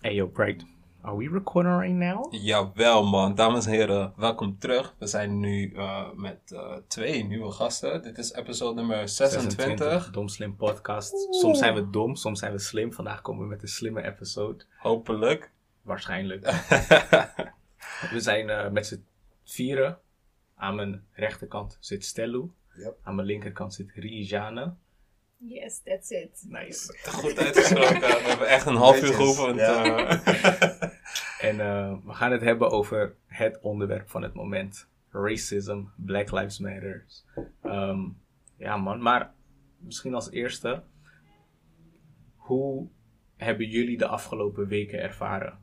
Hey yo, Bright. Are we recording right now? Jawel man, dames en heren, welkom terug. We zijn nu uh, met uh, twee nieuwe gasten. Dit is episode nummer 26. Dom Slim Podcast. Soms zijn we dom, soms zijn we slim. Vandaag komen we met een slimme episode. Hopelijk. Waarschijnlijk. we zijn uh, met z'n vieren. Aan mijn rechterkant zit Stellu. Yep. Aan mijn linkerkant zit Rijane. Yes, that's it. Nice. Goed uitgesproken. We hebben echt een half uur geoefend. Ja. uh. En uh, we gaan het hebben over het onderwerp van het moment. Racism, Black Lives Matter. Um, ja man, maar misschien als eerste. Hoe hebben jullie de afgelopen weken ervaren?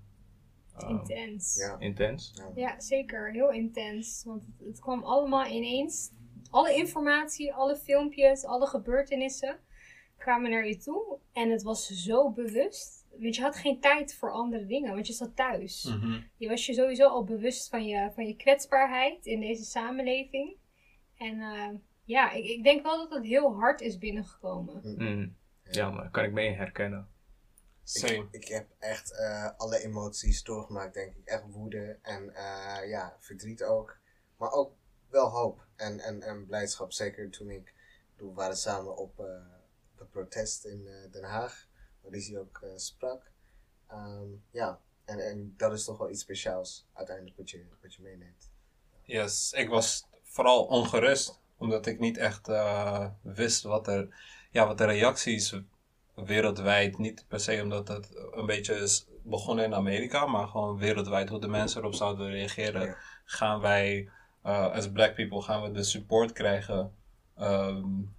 Um, Intens. Ja. Intens? Ja, zeker. Heel intens. Want het, het kwam allemaal ineens. Alle informatie, alle filmpjes, alle gebeurtenissen kwamen naar je toe. En het was zo bewust. Want je had geen tijd voor andere dingen, want je zat thuis. Mhm. Je was je sowieso al bewust van je, van je kwetsbaarheid in deze samenleving. En eh, ja, ik, ik denk wel dat het heel hard is binnengekomen. Mm. Ja, maar kan ik mee herkennen. Ik, ik heb echt eh, alle emoties doorgemaakt, denk ik. Echt woede en eh, ja, verdriet ook. Maar ook wel hoop en, en, en blijdschap. Zeker toen ik, toen we waren samen op eh, het protest in eh, Den Haag, waar Lizzie ook eh, sprak. Ehm, ja, en, en dat is toch wel iets speciaals uiteindelijk wat je, wat je meeneemt. Yes, ik was vooral ongerust. Omdat ik niet echt uh, wist wat, er, ja, wat de reacties wereldwijd, niet per se omdat het een beetje is begonnen in Amerika, maar gewoon wereldwijd hoe de mensen erop zouden reageren. Ja. Gaan wij, uh, als black people, gaan we de support krijgen um,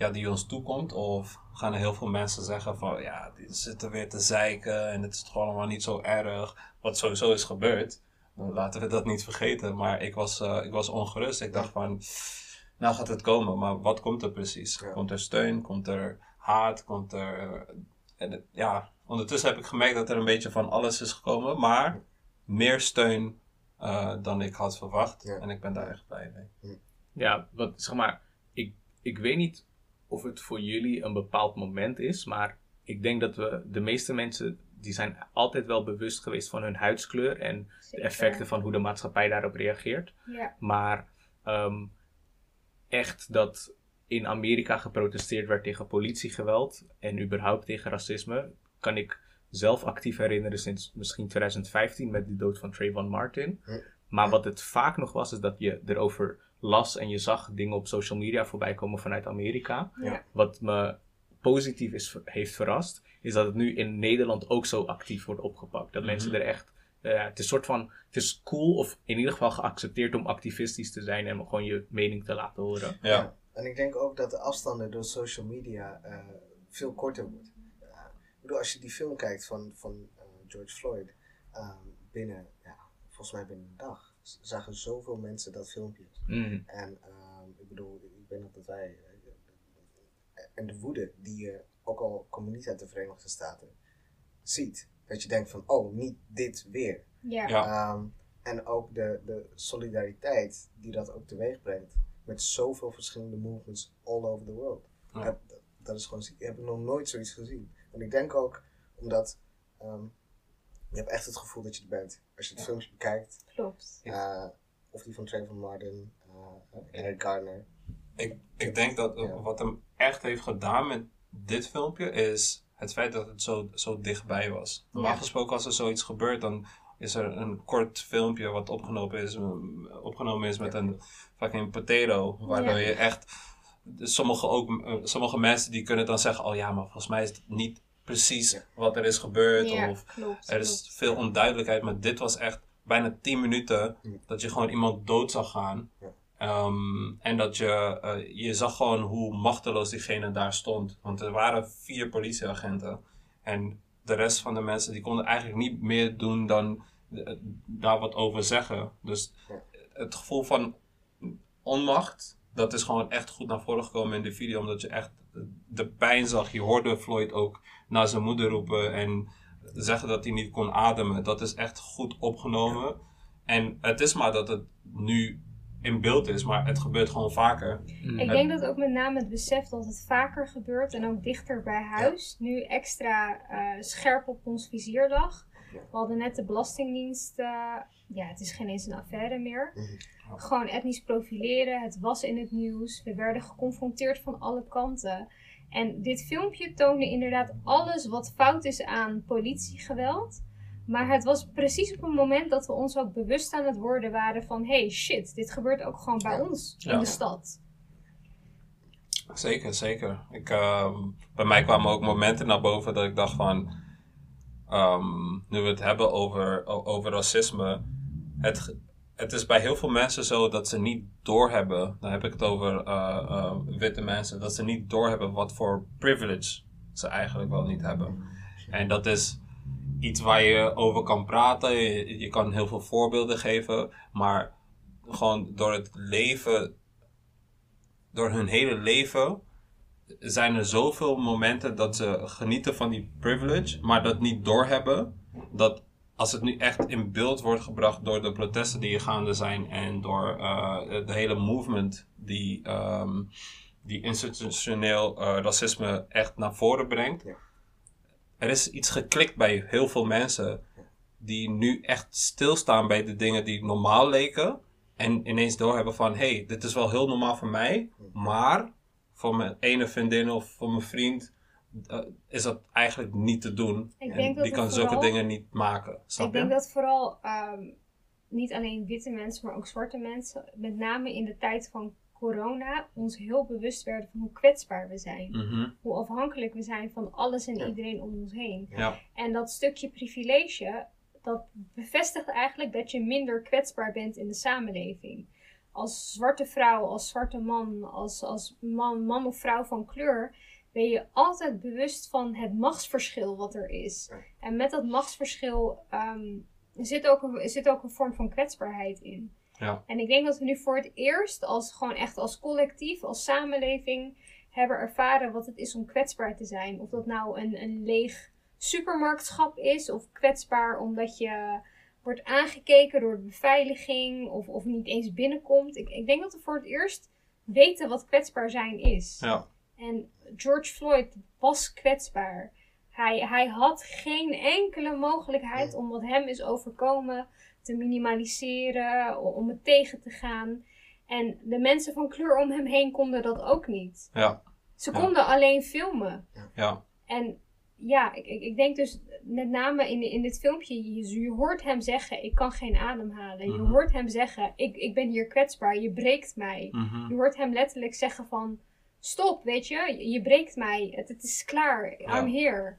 ja, die ons toekomt? Of gaan er heel veel mensen zeggen van, ja, die zitten weer te zeiken en het is gewoon allemaal niet zo erg, wat sowieso is gebeurd. Laten we dat niet vergeten, maar ik was, uh, ik was ongerust. Ik dacht van, nou gaat het komen, maar wat komt er precies? Ja. Komt er steun? Komt er haat? Komt er... En het, ja, ondertussen heb ik gemerkt dat er een beetje van alles is gekomen, maar meer steun uh, dan ik had verwacht. Ja. En ik ben daar echt blij mee. Ja, wat, zeg maar, ik, ik weet niet of het voor jullie een bepaald moment is, maar ik denk dat we, de meeste mensen, die zijn altijd wel bewust geweest van hun huidskleur en de effecten van hoe de maatschappij daarop reageert. Ja. Maar um, echt dat in Amerika geprotesteerd werd tegen politiegeweld en überhaupt tegen racisme, kan ik zelf actief herinneren sinds misschien 2015 met de dood van Trayvon Martin. Hm. Maar wat het vaak nog was, is dat je erover las en je zag dingen op social media voorbij komen vanuit Amerika. Ja. Wat me positief is, heeft verrast, is dat het nu in Nederland ook zo actief wordt opgepakt. Dat Mhm. mensen er echt uh, het is soort van, het is cool of in ieder geval geaccepteerd om activistisch te zijn en gewoon je mening te laten horen. Ja. Ja. En ik denk ook dat de afstanden door social media uh, veel korter wordt. Uh, ik bedoel, als je die film kijkt van, van uh, George Floyd, um, binnen, ja, volgens mij binnen een dag, zagen zoveel mensen dat filmpje. Mm. En um, ik bedoel, ik weet nog dat wij, en de woede die je ook al komt niet uit de Verenigde Staten, ziet. Dat je denkt van, oh, niet dit weer. Ja. Ja. Um, en ook de, de solidariteit die dat ook teweeg brengt. Met zoveel verschillende movements all over the world. Ja. Dat, dat, dat is gewoon ziek. Ik heb nog nooit zoiets gezien. En ik denk ook omdat um, je hebt echt het gevoel dat je er bent. Als je het Ja. filmpje bekijkt. Klopt. Uh, of die van Trayvon Martin, uh, Eric Garner. Ik, ik denk dat Ja. wat hem echt heeft gedaan met dit filmpje is het feit dat het zo, zo dichtbij was. Normaal Ja. gesproken als er zoiets gebeurt, dan is er een kort filmpje wat opgenomen is, opgenomen is met een fucking potato. Waardoor Ja. je echt, sommige, ook, eh, sommige mensen die kunnen dan zeggen, oh ja, maar volgens mij is het niet precies Ja. wat er is gebeurd. Ja, Of klopt. er is klopt. veel onduidelijkheid, maar dit was echt bijna 10 minuten Ja. dat je gewoon iemand dood zag gaan. Ja. Ehm, en dat je, eh, je zag gewoon hoe machteloos diegene daar stond. Want er waren vier politieagenten. En de rest van de mensen die konden eigenlijk niet meer doen dan eh, daar wat over zeggen. Dus Ja. het gevoel van onmacht, dat is gewoon echt goed naar voren gekomen in de video. Omdat je echt de pijn zag. Je hoorde Floyd ook naar zijn moeder roepen en zeggen dat hij niet kon ademen. Dat is echt goed opgenomen. En het is maar dat het nu in beeld is, maar het gebeurt gewoon vaker. Mm. Ik denk dat ook met name het besef dat het vaker gebeurt en ook dichter bij huis nu extra eh, scherp op ons vizier lag. Ja. We hadden net de Belastingdienst, eh, ja, het is geen eens een affaire meer. Mhm. Gewoon etnisch profileren, het was in het nieuws. We werden geconfronteerd van alle kanten. En dit filmpje toonde inderdaad alles wat fout is aan politiegeweld. Maar het was precies op een moment dat we ons ook bewust aan het worden waren van... hey, shit, dit gebeurt ook gewoon bij ons Ja. in de stad. Zeker, zeker. Ik, ehm, bij mij kwamen ook momenten naar boven dat ik dacht van, ehm, nu we het hebben over, over racisme, het, het is bij heel veel mensen zo dat ze niet doorhebben, dan heb ik het over eh, eh, witte mensen, dat ze niet doorhebben wat voor privilege ze eigenlijk wel niet hebben. En dat is iets waar je over kan praten, je, je kan heel veel voorbeelden geven, maar gewoon door het leven door hun hele leven zijn er zoveel momenten dat ze genieten van die privilege, maar dat niet doorhebben. Dat als het nu echt in beeld wordt gebracht door de protesten die gaande zijn en door eh, de hele movement die, ehm, die institutioneel eh, racisme echt naar voren brengt. Ja. Er is iets geklikt bij heel veel mensen die nu echt stilstaan bij de dingen die normaal leken. En ineens doorhebben van, hé, hey, dit is wel heel normaal voor mij, maar voor mijn ene vriendin of voor mijn vriend eh, is dat eigenlijk niet te doen. Ik en denk dat die kan zulke dingen niet maken. Snap ik je? denk dat vooral ehm, niet alleen witte mensen, maar ook zwarte mensen, met name in de tijd van corona, ons heel bewust werden van hoe kwetsbaar we zijn. Mhm, Hoe afhankelijk we zijn van alles en Ja. iedereen om ons heen. Ja, En dat stukje privilege, dat bevestigt eigenlijk dat je minder kwetsbaar bent in de samenleving. Als zwarte vrouw, als zwarte man, als, als man, man of vrouw van kleur, ben je altijd bewust van het machtsverschil wat er is. En met dat machtsverschil ehm, zit, ook een, zit ook een vorm van kwetsbaarheid in. Ja. En ik denk dat we nu voor het eerst, als, gewoon echt als collectief, als samenleving, hebben ervaren wat het is om kwetsbaar te zijn. Of dat nou een, een leeg supermarktschap is, of kwetsbaar omdat je wordt aangekeken door de beveiliging, of, of niet eens binnenkomt. Ik, ik denk dat we voor het eerst weten wat kwetsbaar zijn is. ja, En George Floyd was kwetsbaar. Hij, hij had geen enkele mogelijkheid om wat hem is overkomen te minimaliseren, om het tegen te gaan. En de mensen van kleur om hem heen konden dat ook niet. ja, Ze Ja. konden alleen filmen. ja, En ja, ik, ik, ik denk dus met name in, in dit filmpje, je, je hoort hem zeggen, ik kan geen adem halen. Je Mhm. hoort hem zeggen, ik, ik ben hier kwetsbaar, je breekt mij. mhm, Je hoort hem letterlijk zeggen van... Stop, weet je. Je, je breekt mij. Het, het is klaar. Ja. I'm here.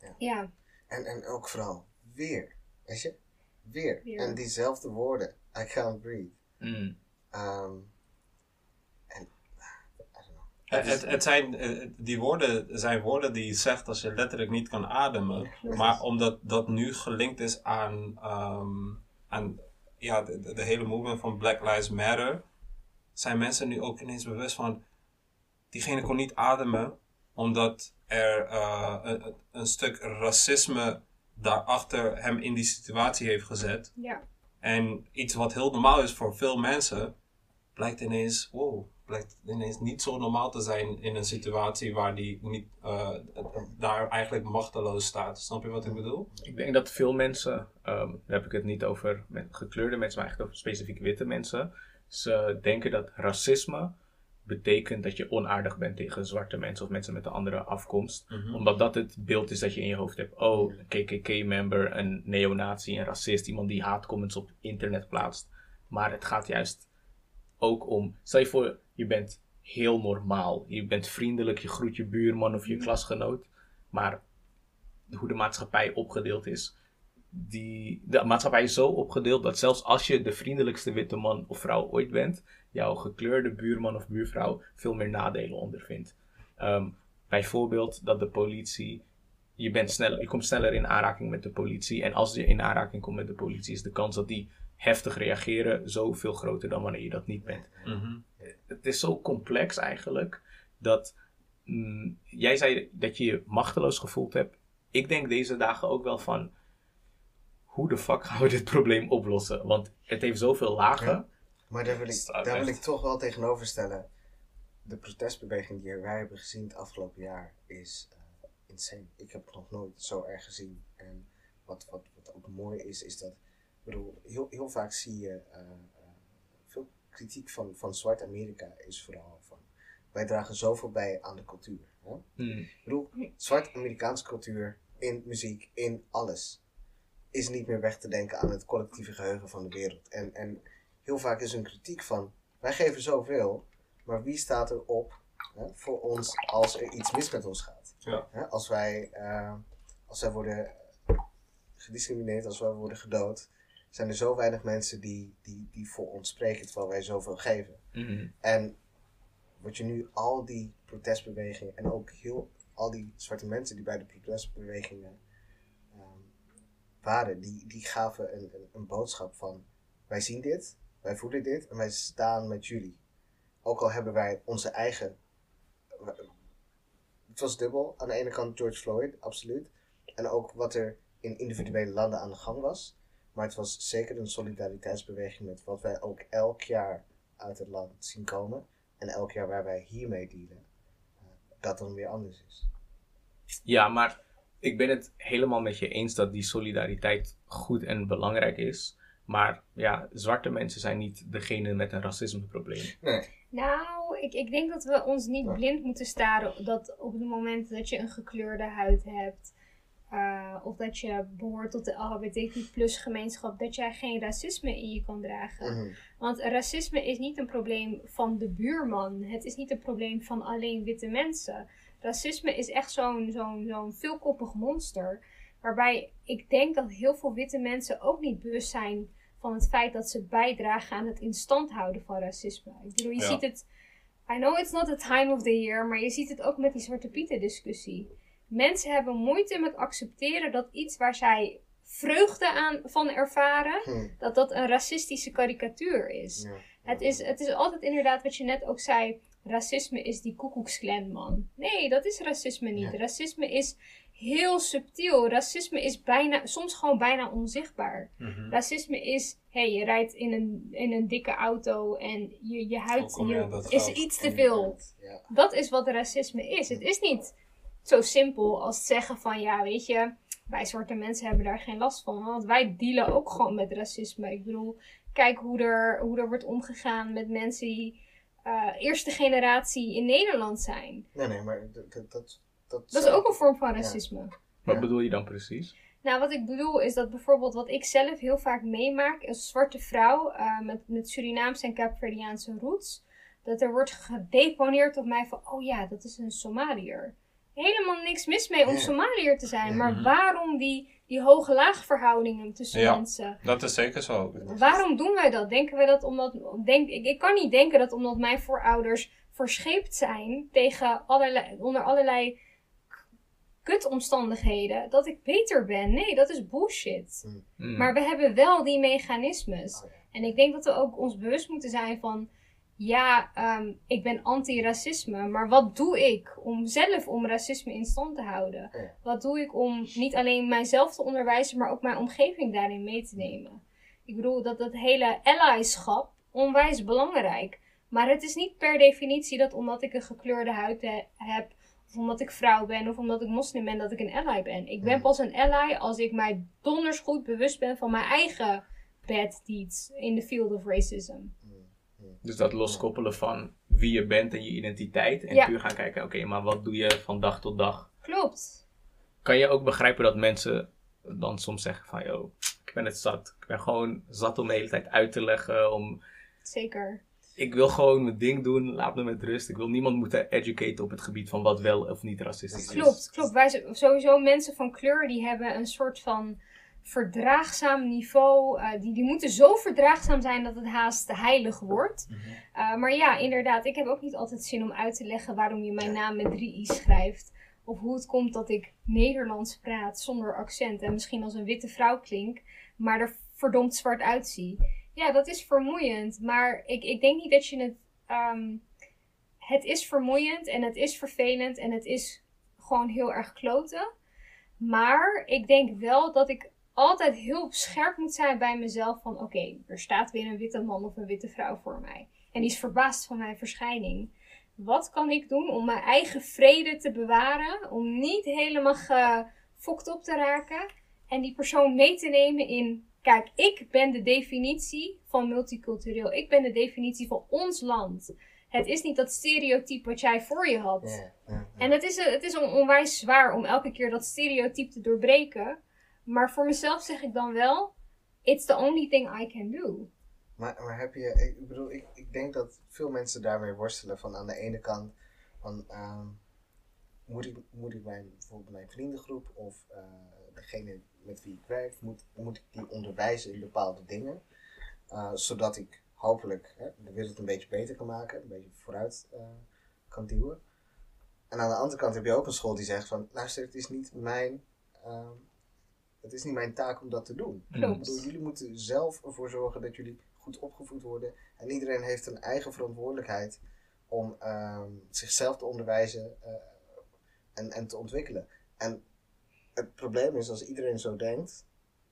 Ja. Ja. En, en ook vooral weer. Weet je? Weer. Weer. En diezelfde woorden. I can't breathe. Mm. Ehm, en, I don't know. Het, het, het zijn, eh, die woorden zijn woorden die je zegt als je letterlijk niet kan ademen. Maar omdat dat nu gelinkt is aan, ehm, aan ja, de, de- de hele movement van Black Lives Matter, zijn mensen nu ook ineens bewust van, diegene kon niet ademen omdat er eh, een, een stuk racisme daarachter hem in die situatie heeft gezet. Ja. En iets wat heel normaal is voor veel mensen, blijkt ineens, wow, blijkt ineens niet zo normaal te zijn in een situatie waar die niet, eh, daar eigenlijk machteloos staat. Snap je wat ik bedoel? Ik denk dat veel mensen, ehm, daar heb ik het niet over met gekleurde mensen, maar eigenlijk over specifiek witte mensen. Ze denken dat racisme betekent dat je onaardig bent tegen zwarte mensen of mensen met een andere afkomst. Omdat dat het beeld is dat je in je hoofd hebt. Oh, een KKK-member, een neonazi, een racist, iemand die haatcomments op internet plaatst. Maar het gaat juist ook om, stel je voor, je bent heel normaal. Je bent vriendelijk, je groet je buurman of je klasgenoot. Maar hoe de maatschappij opgedeeld is. Die, de maatschappij is zo opgedeeld dat zelfs als je de vriendelijkste witte man of vrouw ooit bent, jouw gekleurde buurman of buurvrouw veel meer nadelen ondervindt. Ehm, bijvoorbeeld dat de politie, je, bent sneller, je komt sneller in aanraking met de politie. En als je in aanraking komt met de politie, is de kans dat die heftig reageren zoveel groter dan wanneer je dat niet bent Mhm. het is zo complex eigenlijk dat mm, jij zei dat je je machteloos gevoeld hebt. Ik denk deze dagen ook wel van hoe de fuck gaan we dit probleem oplossen? Want het heeft zoveel lagen. Maar daar wil, ik, daar wil ik toch wel tegenover stellen. De protestbeweging die wij hebben gezien het afgelopen jaar is eh, insane. Ik heb het nog nooit zo erg gezien. En wat, wat, wat ook mooi is, is dat. Ik bedoel, heel, heel vaak zie je. eh, eh, veel kritiek van, van Zwart Amerika is vooral van. Wij dragen zoveel bij aan de cultuur. Hè? Hmm. Ik bedoel, zwart Amerikaanse cultuur in muziek, in alles, is niet meer weg te denken aan het collectieve geheugen van de wereld. En, en heel vaak is een kritiek van, wij geven zoveel, maar wie staat er op hè, voor ons als er iets mis met ons gaat? Ja. Hè, als, wij, eh, als wij worden gediscrimineerd, als wij worden gedood, zijn er zo weinig mensen die, die, die voor ons spreken terwijl wij zoveel geven. Hmm. En wat je nu al die protestbewegingen en ook heel al die zwarte mensen die bij de protestbewegingen waren, die, die gaven een, een, een boodschap van wij zien dit, wij voelen dit en wij staan met jullie. Ook al hebben wij onze eigen. Het was dubbel. Aan de ene kant George Floyd, absoluut. En ook wat er in individuele landen aan de gang was. Maar het was zeker een solidariteitsbeweging met wat wij ook elk jaar uit het land zien komen. En elk jaar waar wij hiermee dealen, eh, dat dan weer anders is. Ja, maar ik ben het helemaal met je eens dat die solidariteit goed en belangrijk is. Maar ja, zwarte mensen zijn niet degene met een racismeprobleem. Nee. Nou, ik, ik denk dat we ons niet blind moeten staren dat op het moment dat je een gekleurde huid hebt, eh, of dat je behoort tot de LHBTQ plus gemeenschap, dat jij geen racisme in je kan dragen. Mhm. Want racisme is niet een probleem van de buurman. Het is niet een probleem van alleen witte mensen. Racisme is echt zo'n zo'n zo'n veelkoppig monster. Waarbij ik denk dat heel veel witte mensen ook niet bewust zijn van het feit dat ze bijdragen aan het in stand houden van racisme. Ik bedoel, je Ja. ziet het. I know it's not the time of the year, maar je ziet het ook met die Zwarte Pieten discussie. Mensen hebben moeite met accepteren dat iets waar zij vreugde aan van ervaren, Hm. dat dat een racistische karikatuur is. Ja. Het is, het is altijd inderdaad wat je net ook zei. Racisme is die koekoeksklan, man. Nee, dat is racisme niet. Ja. Racisme is heel subtiel. Racisme is bijna, soms gewoon bijna onzichtbaar. Mhm. Racisme is, hé, hey, je rijdt in een, in een dikke auto en je, je huid je is iets te veel. Ja. Dat is wat racisme is. Het is niet zo simpel als het zeggen van, ja, weet je, wij zwarte mensen hebben daar geen last van. Want wij dealen ook gewoon met racisme. Ik bedoel, kijk hoe er, hoe er wordt omgegaan met mensen die eh, eerste generatie in Nederland zijn. Nee, nee, maar dat, dat, dat, dat, is ook een vorm van racisme. Wat Ja. bedoel je dan precies? Nou, wat ik bedoel is dat bijvoorbeeld wat ik zelf heel vaak meemaak als zwarte vrouw eh, met, met Surinaamse en Kaapverdiaanse roots, dat er wordt gedeponeerd op mij van, oh ja, dat is een Somaliër. Helemaal niks mis mee om Ja. Somaliër te zijn, maar Mhm. waarom die, die hoge-laag verhoudingen tussen Ja. mensen? Dat is zeker zo. Waarom doen wij dat? Denken wij dat omdat. Denk, ik, ik kan niet denken dat omdat mijn voorouders verscheept zijn tegen allerlei, onder allerlei kutomstandigheden, dat ik beter ben. Nee, dat is bullshit. Hmm. Maar we hebben wel die mechanismes. Oh. En ik denk dat we ook ons bewust moeten zijn van. Ja, ehm, ik ben anti-racisme, maar wat doe ik om zelf om racisme in stand te houden? Ja. Wat doe ik om niet alleen mijzelf te onderwijzen, maar ook mijn omgeving daarin mee te nemen? Ik bedoel, dat dat hele allyschap onwijs belangrijk. Maar het is niet per definitie dat omdat ik een gekleurde huid he- heb, of omdat ik vrouw ben, of omdat ik moslim ben, dat ik een ally ben. Ik ben Mhm. pas een ally als ik mij donders goed bewust ben van mijn eigen bad deeds in the field of racism. Dus dat loskoppelen van wie je bent en je identiteit. En Ja. puur gaan kijken, oké, maar wat doe je van dag tot dag? Klopt. Kan je ook begrijpen dat mensen dan soms zeggen van, yo, ik ben het zat. Ik ben gewoon zat om de hele tijd uit te leggen. Om, Zeker. ik wil gewoon mijn ding doen, laat me met rust. Ik wil niemand moeten educaten op het gebied van wat wel of niet racistisch is. Klopt, klopt. Wij sowieso mensen van kleur die hebben een soort van verdraagzaam niveau. eh, die, die moeten zo verdraagzaam zijn dat het haast heilig wordt. Eh, maar ja, inderdaad, ik heb ook niet altijd zin om uit te leggen waarom je mijn naam met drie i's schrijft. Of hoe het komt dat ik Nederlands praat zonder accent en misschien als een witte vrouw klink, maar er verdomd zwart uitzie. Ja, dat is vermoeiend, maar ik, ik denk niet dat je het. ehm, het is vermoeiend en het is vervelend en het is gewoon heel erg kloten. Maar ik denk wel dat ik altijd heel scherp moet zijn bij mezelf van oké, er staat weer een witte man of een witte vrouw voor mij. En die is verbaasd van mijn verschijning. Wat kan ik doen om mijn eigen vrede te bewaren? Om niet helemaal gefokt op te raken. En die persoon mee te nemen in. Kijk, ik ben de definitie van multicultureel. Ik ben de definitie van ons land. Het is niet dat stereotype wat jij voor je had. En het is, het is on- onwijs zwaar om elke keer dat stereotype te doorbreken. Maar voor mezelf zeg ik dan wel: It's the only thing I can do. Maar, maar heb je, ik bedoel, ik, ik denk dat veel mensen daarmee worstelen. Van aan de ene kant, van, ehm, moet, ik, moet ik mijn, bijvoorbeeld mijn vriendengroep of eh, degene met wie ik werk, moet, moet ik die onderwijzen in bepaalde dingen? Eh, zodat ik hopelijk hè, de wereld een beetje beter kan maken, een beetje vooruit eh, kan duwen. En aan de andere kant heb je ook een school die zegt van, luister, het is niet mijn, ehm, het is niet mijn taak om dat te doen. Mm. Ik bedoel, jullie moeten zelf ervoor zorgen dat jullie goed opgevoed worden. En iedereen heeft een eigen verantwoordelijkheid om ehm, zichzelf te onderwijzen eh, en, en te ontwikkelen. En het probleem is, als iedereen zo denkt,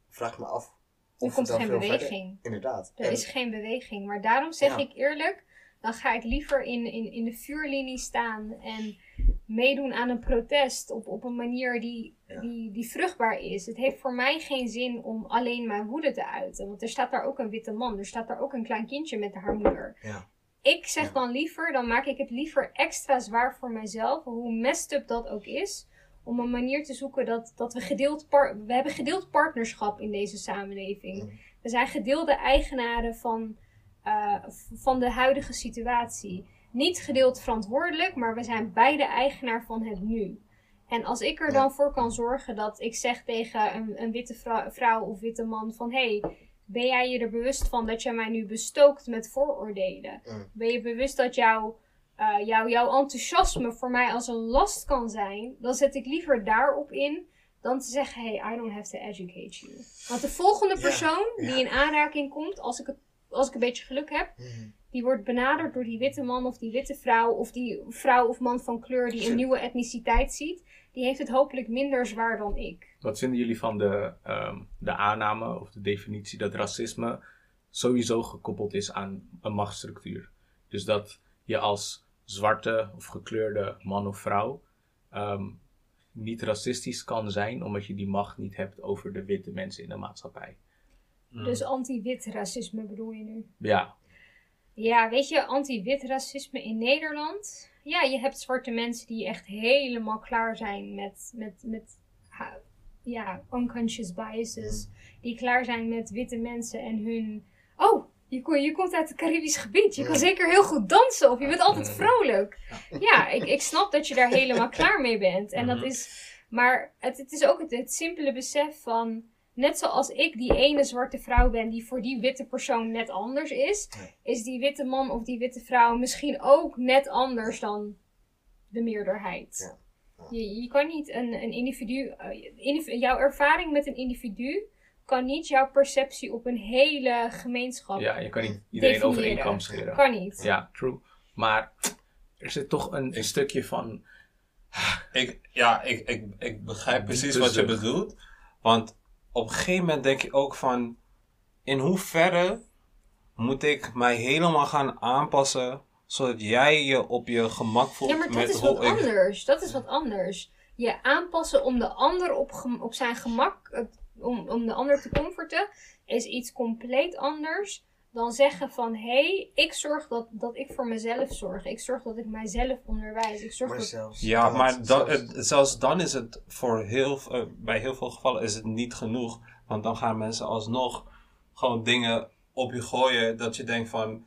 vraag me af Er of komt het dan geen veel verder... beweging. Inderdaad. Er En- is geen beweging. Maar daarom zeg Ja. ik eerlijk: dan ga ik liever in, in, in de vuurlinie staan en meedoen aan een protest op, op een manier die, Ja. die, die vruchtbaar is. Het heeft voor mij geen zin om alleen mijn woede te uiten. Want er staat daar ook een witte man, er staat daar ook een klein kindje met haar moeder. Ja. Ik zeg Ja. dan liever, dan maak ik het liever extra zwaar voor mijzelf, hoe messed up dat ook is. Om een manier te zoeken dat, dat we gedeeld par- we hebben gedeeld partnerschap in deze samenleving. We zijn gedeelde eigenaren van, eh, van de huidige situatie. Niet gedeeld verantwoordelijk, maar we zijn beide eigenaar van het nu. En als ik er dan voor kan zorgen dat ik zeg tegen een, een witte vrou- vrouw of witte man van... Hé, hey, ben jij je er bewust van dat jij mij nu bestookt met vooroordelen? Ben je bewust dat jouw, eh, jouw, jouw enthousiasme voor mij als een last kan zijn? Dan zet ik liever daarop in dan te zeggen: Hey, I don't have to educate you. Want de volgende Ja, persoon ja. die in aanraking komt, als ik, het, als ik een beetje geluk heb, Mhm. die wordt benaderd door die witte man of die witte vrouw of die vrouw of man van kleur die een nieuwe etniciteit ziet, die heeft het hopelijk minder zwaar dan ik. Wat vinden jullie van de, ehm, de aanname of de definitie dat racisme sowieso gekoppeld is aan een machtsstructuur? Dus dat je als zwarte of gekleurde man of vrouw ehm, niet racistisch kan zijn omdat je die macht niet hebt over de witte mensen in de maatschappij. Mm. Dus anti-wit racisme bedoel je nu? Ja, Ja, weet je, anti-wit racisme in Nederland. Ja, je hebt zwarte mensen die echt helemaal klaar zijn met, met, met ja, unconscious biases. Die klaar zijn met witte mensen en hun. Oh, je, je komt uit het Caribisch gebied. Je kan zeker heel goed dansen of je bent altijd vrolijk. Ja, ik, ik snap dat je daar helemaal klaar mee bent. En dat Mhm. is. Maar het, het is ook het, het simpele besef van. Net zoals ik die ene zwarte vrouw ben die voor die witte persoon net anders is, is die witte man of die witte vrouw misschien ook net anders dan de meerderheid. Ja. Ja. Je, je kan niet een, een individu, eh, jouw ervaring met een individu kan niet jouw perceptie op een hele gemeenschap. ja je kan niet iedereen over één Definiëren. kam scheren. Kan niet. Ja, true. Maar er zit toch een, een stukje van. Ik, ja, ik, ik, ik begrijp precies wat je bedoelt. Want op een gegeven moment denk je ook van... In hoeverre moet ik mij helemaal gaan aanpassen... zodat jij je op je gemak voelt Ja, maar dat met is wat ik- anders. Dat is wat anders. Je aanpassen om de ander op, op zijn gemak, om, om de ander te comforten, is iets compleet anders dan zeggen van hé, hey, ik zorg dat, dat ik voor mezelf zorg. Ik zorg dat ik mijzelf onderwijs. Ik zorg Maar dat. zelfs Ja, dat- maar dan, zelfs- het- zelfs dan is het voor heel, eh, bij heel veel gevallen is het niet genoeg. Want dan gaan mensen alsnog gewoon dingen op je gooien dat je denkt van...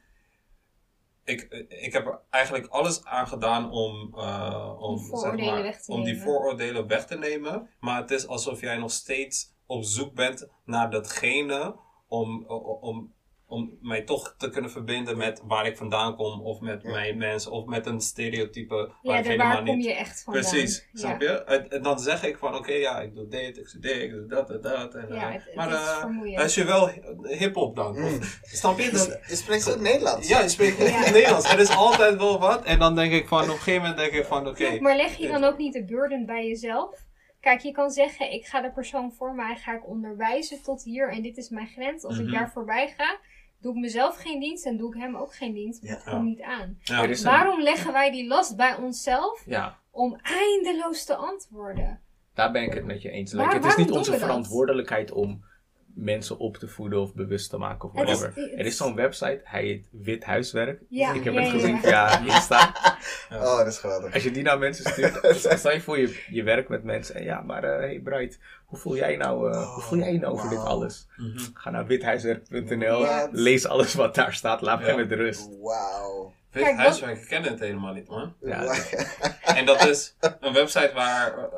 Ik, eh, ik heb er eigenlijk alles aan gedaan om, eh, om, Die vooroordelen zeg maar, weg te om die nemen. vooroordelen weg te nemen. Maar het is alsof jij nog steeds op zoek bent naar datgene om, om, om mij toch te kunnen verbinden met waar ik vandaan kom. Of met Ja. mijn mensen. Of met een stereotype waar Ja, ik helemaal waar kom niet... je echt vandaan. Precies, Ja. snap je? En, en dan zeg ik van, oké, ja, ik doe dit, ik studeer, ik doe dat en dat. En, Ja, eh, het, maar is eh, als je wel hip-hop dan, Mm. of, snap je? Dan, Je spreekt ook Nederlands. ja, je spreekt Ja. Nederlands. Er is altijd wel wat. En dan denk ik van, op een gegeven moment denk ik van, oké. Maar leg je dan ook niet de burden bij jezelf? Kijk, je kan zeggen, ik ga de persoon voor mij ga ik onderwijzen tot hier en dit is mijn grens. Als Mhm. ik daar voorbij ga, doe ik mezelf geen dienst en doe ik hem ook geen dienst. Want Ja. het komt niet aan. Ja. Waarom leggen wij die last bij onszelf Ja, om eindeloos te antwoorden? daar ben ik het met je eens. Waar- het is niet onze verantwoordelijkheid om mensen op te voeden of bewust te maken of Het is- whatever. het- er is zo'n website, hij heet Wit Huiswerk. Ja, ik heb ja, het ja, gezien ja. via Insta. Oh, dat is geweldig. Als je die naar mensen stuurt, stel je voor je, je werkt met mensen en ja, maar eh hey Bright, hoe voel jij nou, eh, hoe voel jij nou over dit wauw. alles? Mhm. Ga naar withuiswerk.nl, lees alles wat daar staat, laat mij Ja. met rust. Wauw. Wit huiswerk, ik ken het helemaal niet, man. Ja, En dat is een website waar...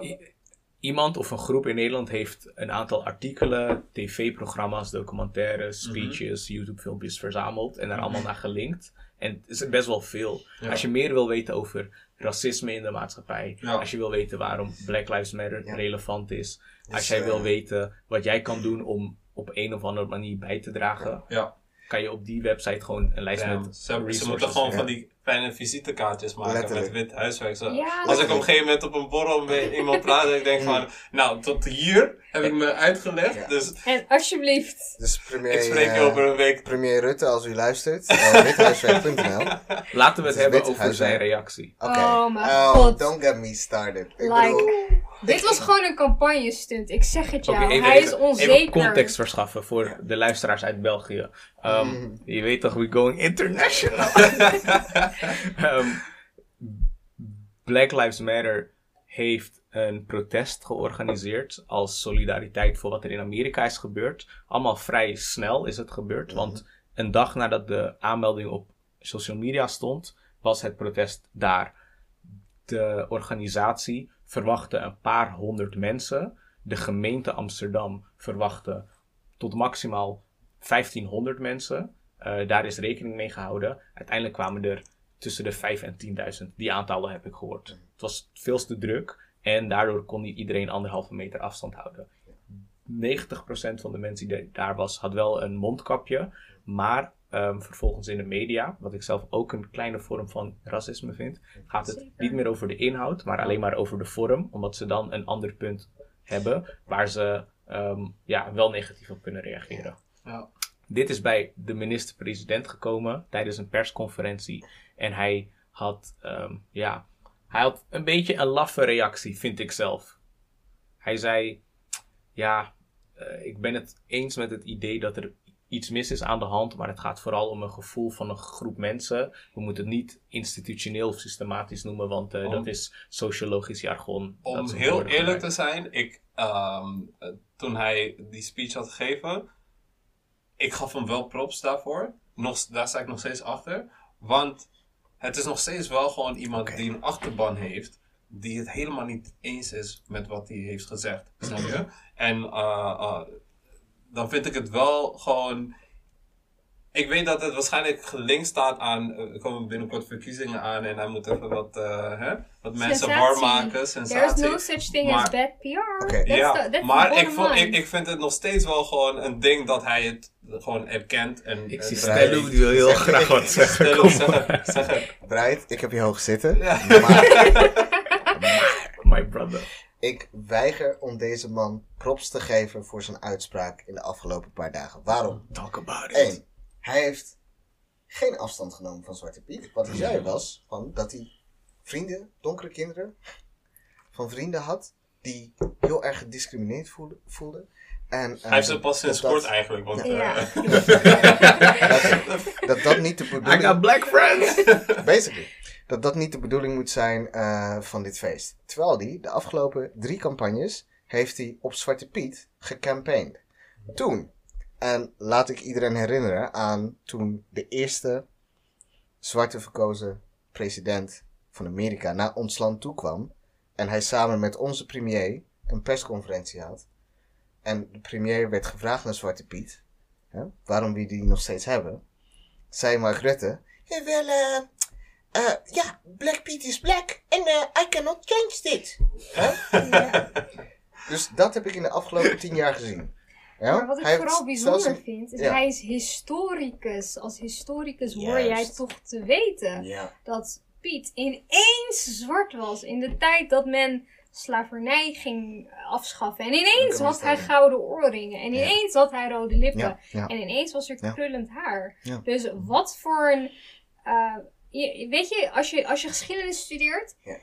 Iemand of een groep in Nederland heeft een aantal artikelen, tv-programma's, documentaires, Mhm. speeches, YouTube-filmpjes verzameld en daar allemaal naar gelinkt. En het is best wel veel. Ja. Als je meer wil weten over racisme in de maatschappij, Ja. als je wil weten waarom Black Lives Matter Ja. relevant is, als jij eh, wil weten wat jij kan doen om op een of andere manier bij te dragen, Ja, kan je op die website gewoon een lijst met Ze, moeten gewoon van die kleine visitekaartjes maken Letterlijk. met wit huiswerk. Zo. Ja, Als ik op een gegeven moment op een borrel met iemand praat en ik denk van, nou, tot hier heb ik me uitgelegd. Ja. Dus En alsjeblieft. Dus premier, ik spreek je eh, over een week. premier Rutte, als u luistert, uh, withuiswerk.nl. Laten we het hebben over zijn reactie. Oké. Oh mijn Oh, god. don't get me started. Ik Like, bedoel, Dit was gewoon een campagne stunt. Ik zeg het jou. Even, Hij is onzeker. even context verschaffen voor de luisteraars uit België. Um, Mm. Je weet toch, we going international. Ehm, Black Lives Matter heeft een protest georganiseerd als solidariteit voor wat er in Amerika is gebeurd. Allemaal vrij snel is het gebeurd, want een dag nadat de aanmelding op social media stond, was het protest daar. De organisatie verwachtte een paar honderd mensen. De gemeente Amsterdam verwachtte tot maximaal 1500 mensen. Eh, daar is rekening mee gehouden. Uiteindelijk kwamen er tussen de 5 en 10.000. Die aantallen heb ik gehoord. Het was veel te druk en daardoor kon niet iedereen anderhalve meter afstand houden. 90% van de mensen die daar was, had wel een mondkapje. Maar ehm, vervolgens in de media, wat ik zelf ook een kleine vorm van racisme vind, gaat het Zeker. niet meer over de inhoud, maar alleen maar over de vorm. Omdat ze dan een ander punt hebben waar ze ehm, ja, wel negatief op kunnen reageren. Ja. Dit is bij de minister-president gekomen tijdens een persconferentie. En hij had, ehm, ja, hij had een beetje een laffe reactie, vind ik zelf. Hij zei: Ja, eh, ik ben het eens met het idee dat er iets mis is aan de hand, maar het gaat vooral om een gevoel van een groep mensen. We moeten het niet institutioneel of systematisch noemen, want eh, Om- dat is sociologisch jargon. Om heel eerlijk te zijn, ik, ehm, eh, toen hij die speech had gegeven, ik gaf hem wel props daarvoor. Nog, daar sta ik nog steeds achter. Want het is nog steeds wel gewoon iemand die een achterban heeft, die het helemaal niet eens is met wat hij heeft gezegd. Snap je? En eh, eh, dan vind ik het wel gewoon. Ik weet dat het waarschijnlijk gelinkt staat aan. eh, Er komen binnenkort verkiezingen aan en hij moet even wat, eh, hè, wat mensen warm maken. There is Sensatie. no such thing Maar- as bad PR. That's ja, the- that's the maar ik, vond, ik, ik vind het nog steeds wel gewoon een ding dat hij het gewoon erkent. En, Ik en zie Stello, die wil heel graag wat zeggen. Stel Kom zeg maar. het, zeg het. Bright, ik heb je hoog zitten. Ja. Maar My brother. Ik weiger om deze man props te geven voor zijn uitspraak in de afgelopen paar dagen. Waarom? Talk about it. Eén, hij heeft geen afstand genomen van Zwarte Piet. Wat hij zei was van dat hij vrienden, donkere kinderen, van vrienden had die heel erg gediscrimineerd voelde, voelden. En, eh, Hij heeft ze pas sinds dat- kort eigenlijk. Want, Ja. dat, dat dat niet de I bedoeling got black friends! Basically. Dat dat niet de bedoeling moet zijn eh, van dit feest. Terwijl die de afgelopen drie campagnes heeft hij op Zwarte Piet gecampaigned. Toen. En laat ik iedereen herinneren aan toen de eerste zwarte verkozen president van Amerika naar ons land toekwam. En hij samen met onze premier een persconferentie had. En de premier werd gevraagd naar Zwarte Piet. Hè, waarom we die nog steeds hebben. Zei Mark Rutte. "Ja, wel, eh, eh, ja, Black Pete is black en eh, I cannot change dit. Ja. Dus dat heb ik in de afgelopen tien jaar gezien. Ja? Maar wat ik Hij vooral bijzonder zelfs vind, is ja. hij is historicus. Als historicus hoor jij toch te weten Ja. dat Piet ineens zwart was. In de tijd dat men slavernij ging afschaffen. En ineens had hij gouden oorringen. En ineens had hij rode lippen. En ineens was er krullend haar. Dus wat voor een. eh, je, weet je als, je, als je geschiedenis studeert. Ja.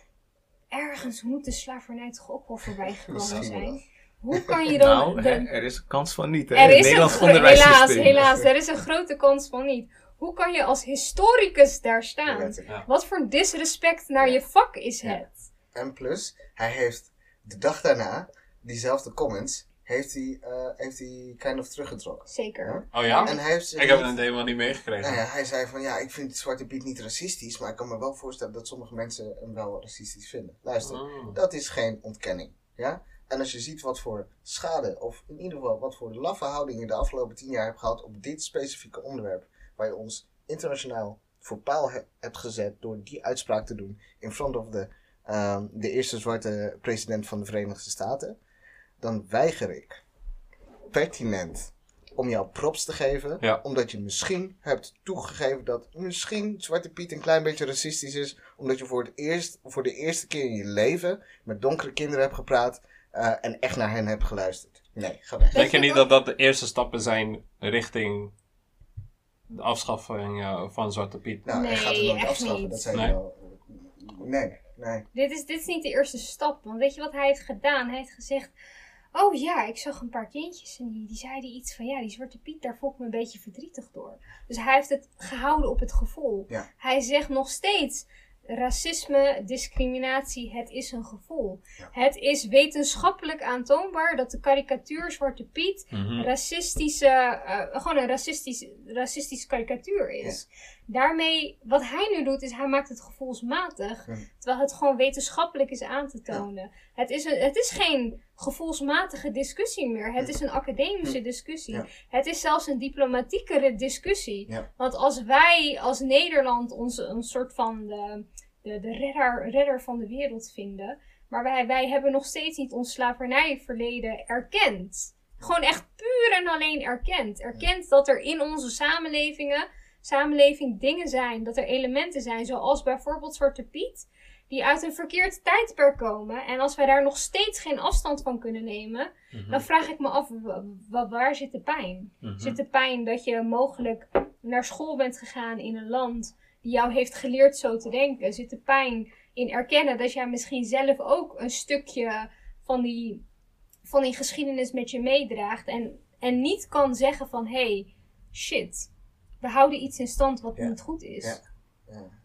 Ergens moet de slavernij toch ook wel voorbij gekomen zijn. Hoe kan je dan. Nou, de- er is een kans van niet. Hè? er in het is een Nederlands gro- helaas, helaas, er is een grote kans van niet. Hoe kan je als historicus daar staan? Ja. Wat voor disrespect naar je vak is Ja. het? En plus, hij heeft de dag daarna, diezelfde comments, heeft hij, eh, heeft hij kind of teruggetrokken. Zeker. Oh ja? En hij heeft Ik heb het helemaal niet meegekregen. Nou ja, hij zei van ja, ik vind Zwarte Piet niet racistisch, maar ik kan me wel voorstellen dat sommige mensen hem wel racistisch vinden. Luister, Oh. dat is geen ontkenning. Ja? En als je ziet wat voor schade, of in ieder geval wat voor laffe houding je de afgelopen tien jaar hebt gehad op dit specifieke onderwerp, waar je ons internationaal voor paal he- hebt gezet door die uitspraak te doen in front of de, ehm, de eerste zwarte president van de Verenigde Staten, dan weiger ik pertinent om jou props te geven, Ja. omdat je misschien hebt toegegeven dat misschien Zwarte Piet een klein beetje racistisch is, omdat je voor, het eerst, voor de eerste keer in je leven met donkere kinderen hebt gepraat eh, en echt naar hen hebt geluisterd. Nee, ga weg. Denk je niet dat dat de eerste stappen zijn richting de afschaffing eh, van Zwarte Piet? Nou, hij Nee, gaat het nooit echt afschaffen, niet. dat zei Nee. wel. Nee, nee. Dit is, dit is niet de eerste stap. Want weet je wat hij heeft gedaan? Hij heeft gezegd: Oh ja, ik zag een paar kindjes en die, die zeiden iets van: Ja, die Zwarte Piet, daar voel ik me een beetje verdrietig door. Dus hij heeft het gehouden op het gevoel. Ja. Hij zegt nog steeds: Racisme, discriminatie, het is een gevoel. Ja. Het is wetenschappelijk aantoonbaar dat de karikatuur Zwarte Piet Mhm. racistische, eh, gewoon een racistisch, racistische karikatuur is. Daarmee, wat hij nu doet, is hij maakt het gevoelsmatig. Ja. Terwijl het gewoon wetenschappelijk is aan te tonen. Het, is een, het is geen gevoelsmatige discussie meer. Het is een academische discussie. Ja. Het is zelfs een diplomatiekere discussie. Ja. Want als wij als Nederland ons een soort van de, de, de redder, redder van de wereld vinden. Maar wij, wij hebben nog steeds niet ons slavernijverleden erkend. Gewoon echt puur en alleen erkend. Erkend dat er in onze samenlevingen, samenleving dingen zijn. Dat er elementen zijn, zoals bijvoorbeeld Zwarte Piet. Die uit een verkeerd tijdperk komen. En als wij daar nog steeds geen afstand van kunnen nemen. Mhm. Dan vraag ik me af, wa- wa- waar zit de pijn? Mhm. Zit de pijn dat je mogelijk naar school bent gegaan in een land die jou heeft geleerd zo te denken? Zit de pijn in erkennen dat jij misschien zelf ook een stukje van die, van die geschiedenis met je meedraagt en, en niet kan zeggen van hé, hey, shit, we houden iets in stand wat Ja. niet goed is. Ja. Ja.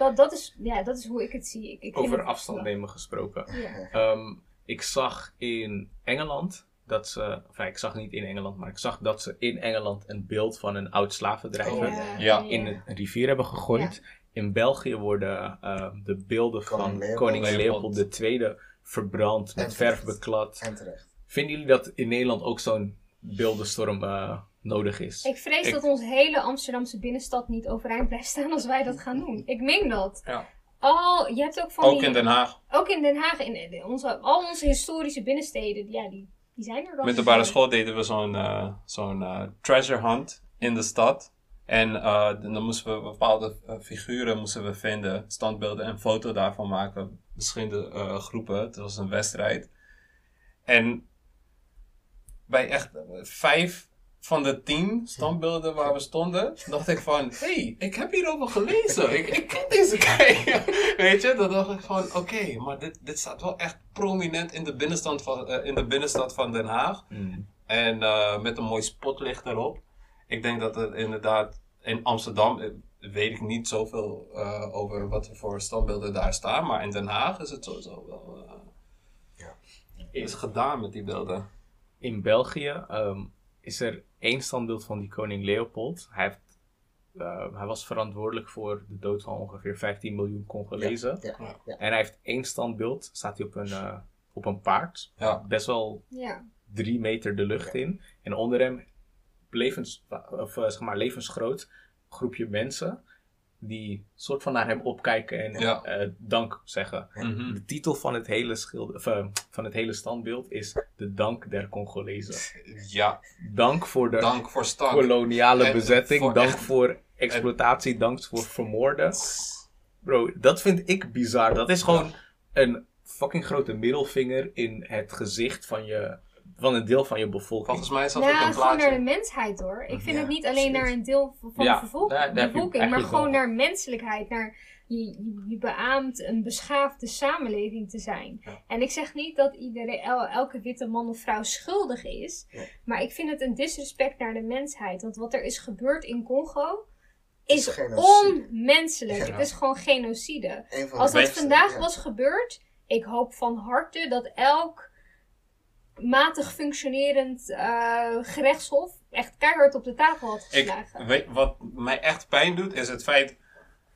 Dat, dat, is ja, dat is hoe ik het zie. Ik, ik Over het- afstand nemen gesproken. Ja. Ehm, ik zag in Engeland dat ze, enfin, ik zag niet in Engeland, maar ik zag dat ze in Engeland een beeld van een oud slavendrijver Oh, Ja. in een rivier hebben gegooid. In België worden ehm, de beelden Koning van Leopold. koning Leopold. II verbrand, En met verf beklad. En terecht. Vinden jullie dat in Nederland ook zo'n beeldenstorm eh, nodig is? Ik vrees Ik- dat onze hele Amsterdamse binnenstad niet overeind blijft staan als wij dat gaan doen. Ik meen dat. Ja. Al, je hebt ook van Ook die, in Den Haag. ook in Den Haag, in, in onze, al onze historische binnensteden, ja, die, die zijn er dan. Middelbare school deden we zo'n eh, zo'n eh, treasure hunt in de stad. En eh, dan moesten we bepaalde figuren moesten we vinden, standbeelden en foto daarvan maken. Verschillende eh, groepen. Het was een wedstrijd. En bij echt vijf van de tien standbeelden waar we stonden, dacht ik van, hé, hey, ik heb hierover gelezen. ik, ik ken deze guy. Weet je, dan dacht ik van, oké, maar dit, dit staat wel echt prominent in de, binnenstad van, eh, in de binnenstad van Den Haag. Hmm. En eh, met een mooi spotlicht erop. Ik denk dat het inderdaad in Amsterdam, eh, weet ik niet zoveel over wat er voor standbeelden daar staan. Maar in Den Haag is het sowieso wel. Ja. Is gedaan met die beelden. In België ehm, is er één standbeeld van die koning Leopold. Hij, heeft, eh, hij was verantwoordelijk voor de dood van ongeveer 15 miljoen Congolezen. Ja, Ja. ja. En hij heeft één standbeeld, staat hij op een, eh, op een paard. Ja. Best wel Ja. drie meter de lucht in. En onder hem levens, of, eh, zeg maar, levensgroot groepje mensen die soort van naar hem opkijken en Ja. eh, dank zeggen. Mhm. De titel van het hele, schilder, of, eh, van het hele standbeeld is De Dank der Congolezen. Ja, Dank voor de dank voor koloniale En bezetting, voor dank echt- voor exploitatie, dank voor vermoorden. Bro, dat vind ik bizar. Dat is gewoon een fucking grote middelvinger in het gezicht van, je, van een deel van je bevolking. Volgens mij is dat ook Nou, een gewoon naar de mensheid hoor. Ik vind Ja, het niet alleen absoluut. naar een deel van Ja, de bevolking, daar- daar heb je bevolking maar gewoon wel- naar menselijkheid. Naar je, je, je beaamt een beschaafde samenleving te zijn. Ja. En ik zeg niet dat iedereen, el- elke witte man of vrouw schuldig is. Ja. Maar ik vind het een disrespect naar de mensheid. Want wat er is gebeurd in Congo is genocide. onmenselijk. Ja. Het is gewoon genocide. Als dat beste, vandaag ja. was gebeurd, ik hoop van harte dat elk matig functionerend eh, gerechtshof echt keihard op de tafel had Ik, geslagen. weet, wat mij echt pijn doet, is het feit.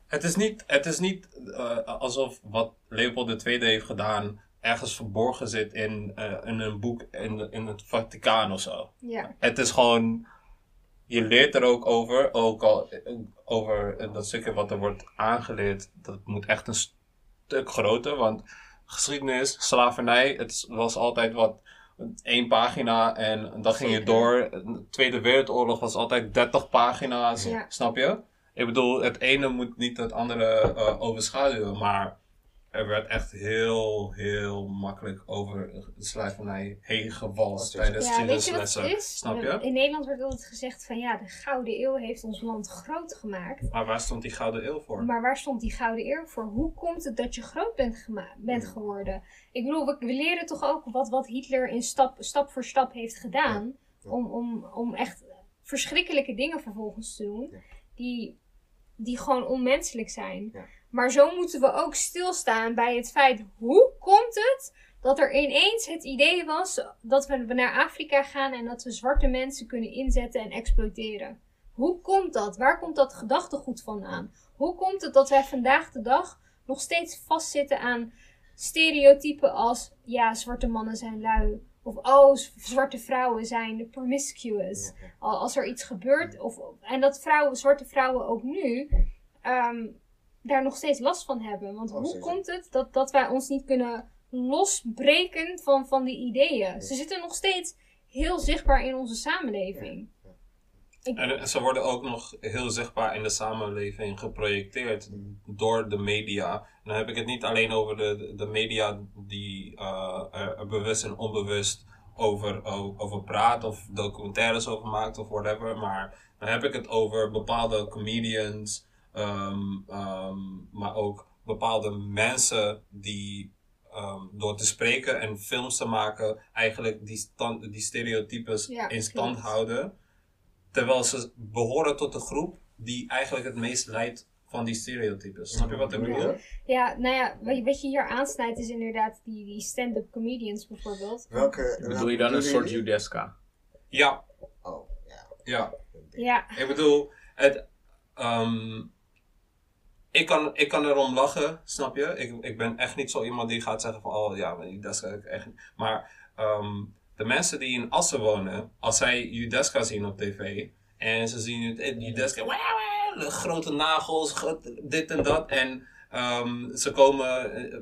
Het is niet, het is niet eh, alsof wat Leopold II heeft gedaan. ergens verborgen zit in, eh, in een boek in, in het Vaticaan of zo. Ja, Het is gewoon. Je leert er ook over, ook al over dat stukje wat er wordt aangeleerd. Dat moet echt een stuk groter, want geschiedenis, slavernij, het was altijd wat één pagina en dan ging je door. De Tweede Wereldoorlog was altijd 30 pagina's, Ja. snap je? Ik bedoel, het ene moet niet het andere eh, overschaduwen, maar er werd echt heel, heel makkelijk over de slavernij heen gewalst tijdens ja weet je wat het geschiedenislessen. is? Snap je? In Nederland wordt altijd gezegd van ja, de Gouden Eeuw heeft ons land groot gemaakt. Maar waar stond die Gouden Eeuw voor? Maar waar stond die Gouden Eeuw voor? Hoe komt het dat je groot bent, bent geworden? Ik bedoel, we, we leren toch ook wat, wat Hitler in stap, stap voor stap heeft gedaan. Ja. Om, om, om echt verschrikkelijke dingen vervolgens te doen. Ja. Die, die gewoon onmenselijk zijn. Maar zo moeten we ook stilstaan bij het feit, hoe komt het dat er ineens het idee was dat we naar Afrika gaan en dat we zwarte mensen kunnen inzetten en exploiteren? Hoe komt dat? Waar komt dat gedachtegoed vandaan? Hoe komt het dat wij vandaag de dag nog steeds vastzitten aan stereotypen als ja, zwarte mannen zijn lui. Of oh, zwarte vrouwen zijn promiscuous. Als er iets gebeurt. Of, en dat vrouwen, zwarte vrouwen ook nu ehm, daar nog steeds last van hebben. Want Oh, hoe zeker. komt het dat, dat wij ons niet kunnen losbreken van, van die ideeën? Ze zitten nog steeds heel zichtbaar in onze samenleving. Ik- En ze worden ook nog heel zichtbaar in de samenleving geprojecteerd Mm. door de media. En dan heb ik het niet alleen over de, de- media die eh, er er bewust en onbewust over, over praat of documentaires over maakt of whatever. Maar dan heb ik het over bepaalde comedians, ehm, ehm, maar ook bepaalde mensen die ehm, door te spreken en films te maken eigenlijk die, stand, die stereotypes Ja, in stand klopt. houden. Terwijl ze behoren tot de groep die eigenlijk het meest leidt van die stereotypes. Snap je wat ik Bedoel? Ja, nou ja, wat je, wat je hier aansnijdt is inderdaad die, die stand-up comedians bijvoorbeeld. Welke, Bedoel je dan een soort? Judeska? Ja, Oh, ja. ja. Ja, Ik bedoel, het, ehm, ik, kan, ik kan erom lachen, snap je? Ik, ik ben echt niet zo iemand die gaat zeggen van, oh ja, maar Judeska ik echt niet. Maar ehm, de mensen die in Assen wonen, als zij Judeska zien op tv en ze zien het- eh, Judeska, wauw, wauw, grote nagels, dit en dat. En ehm, ze komen eh,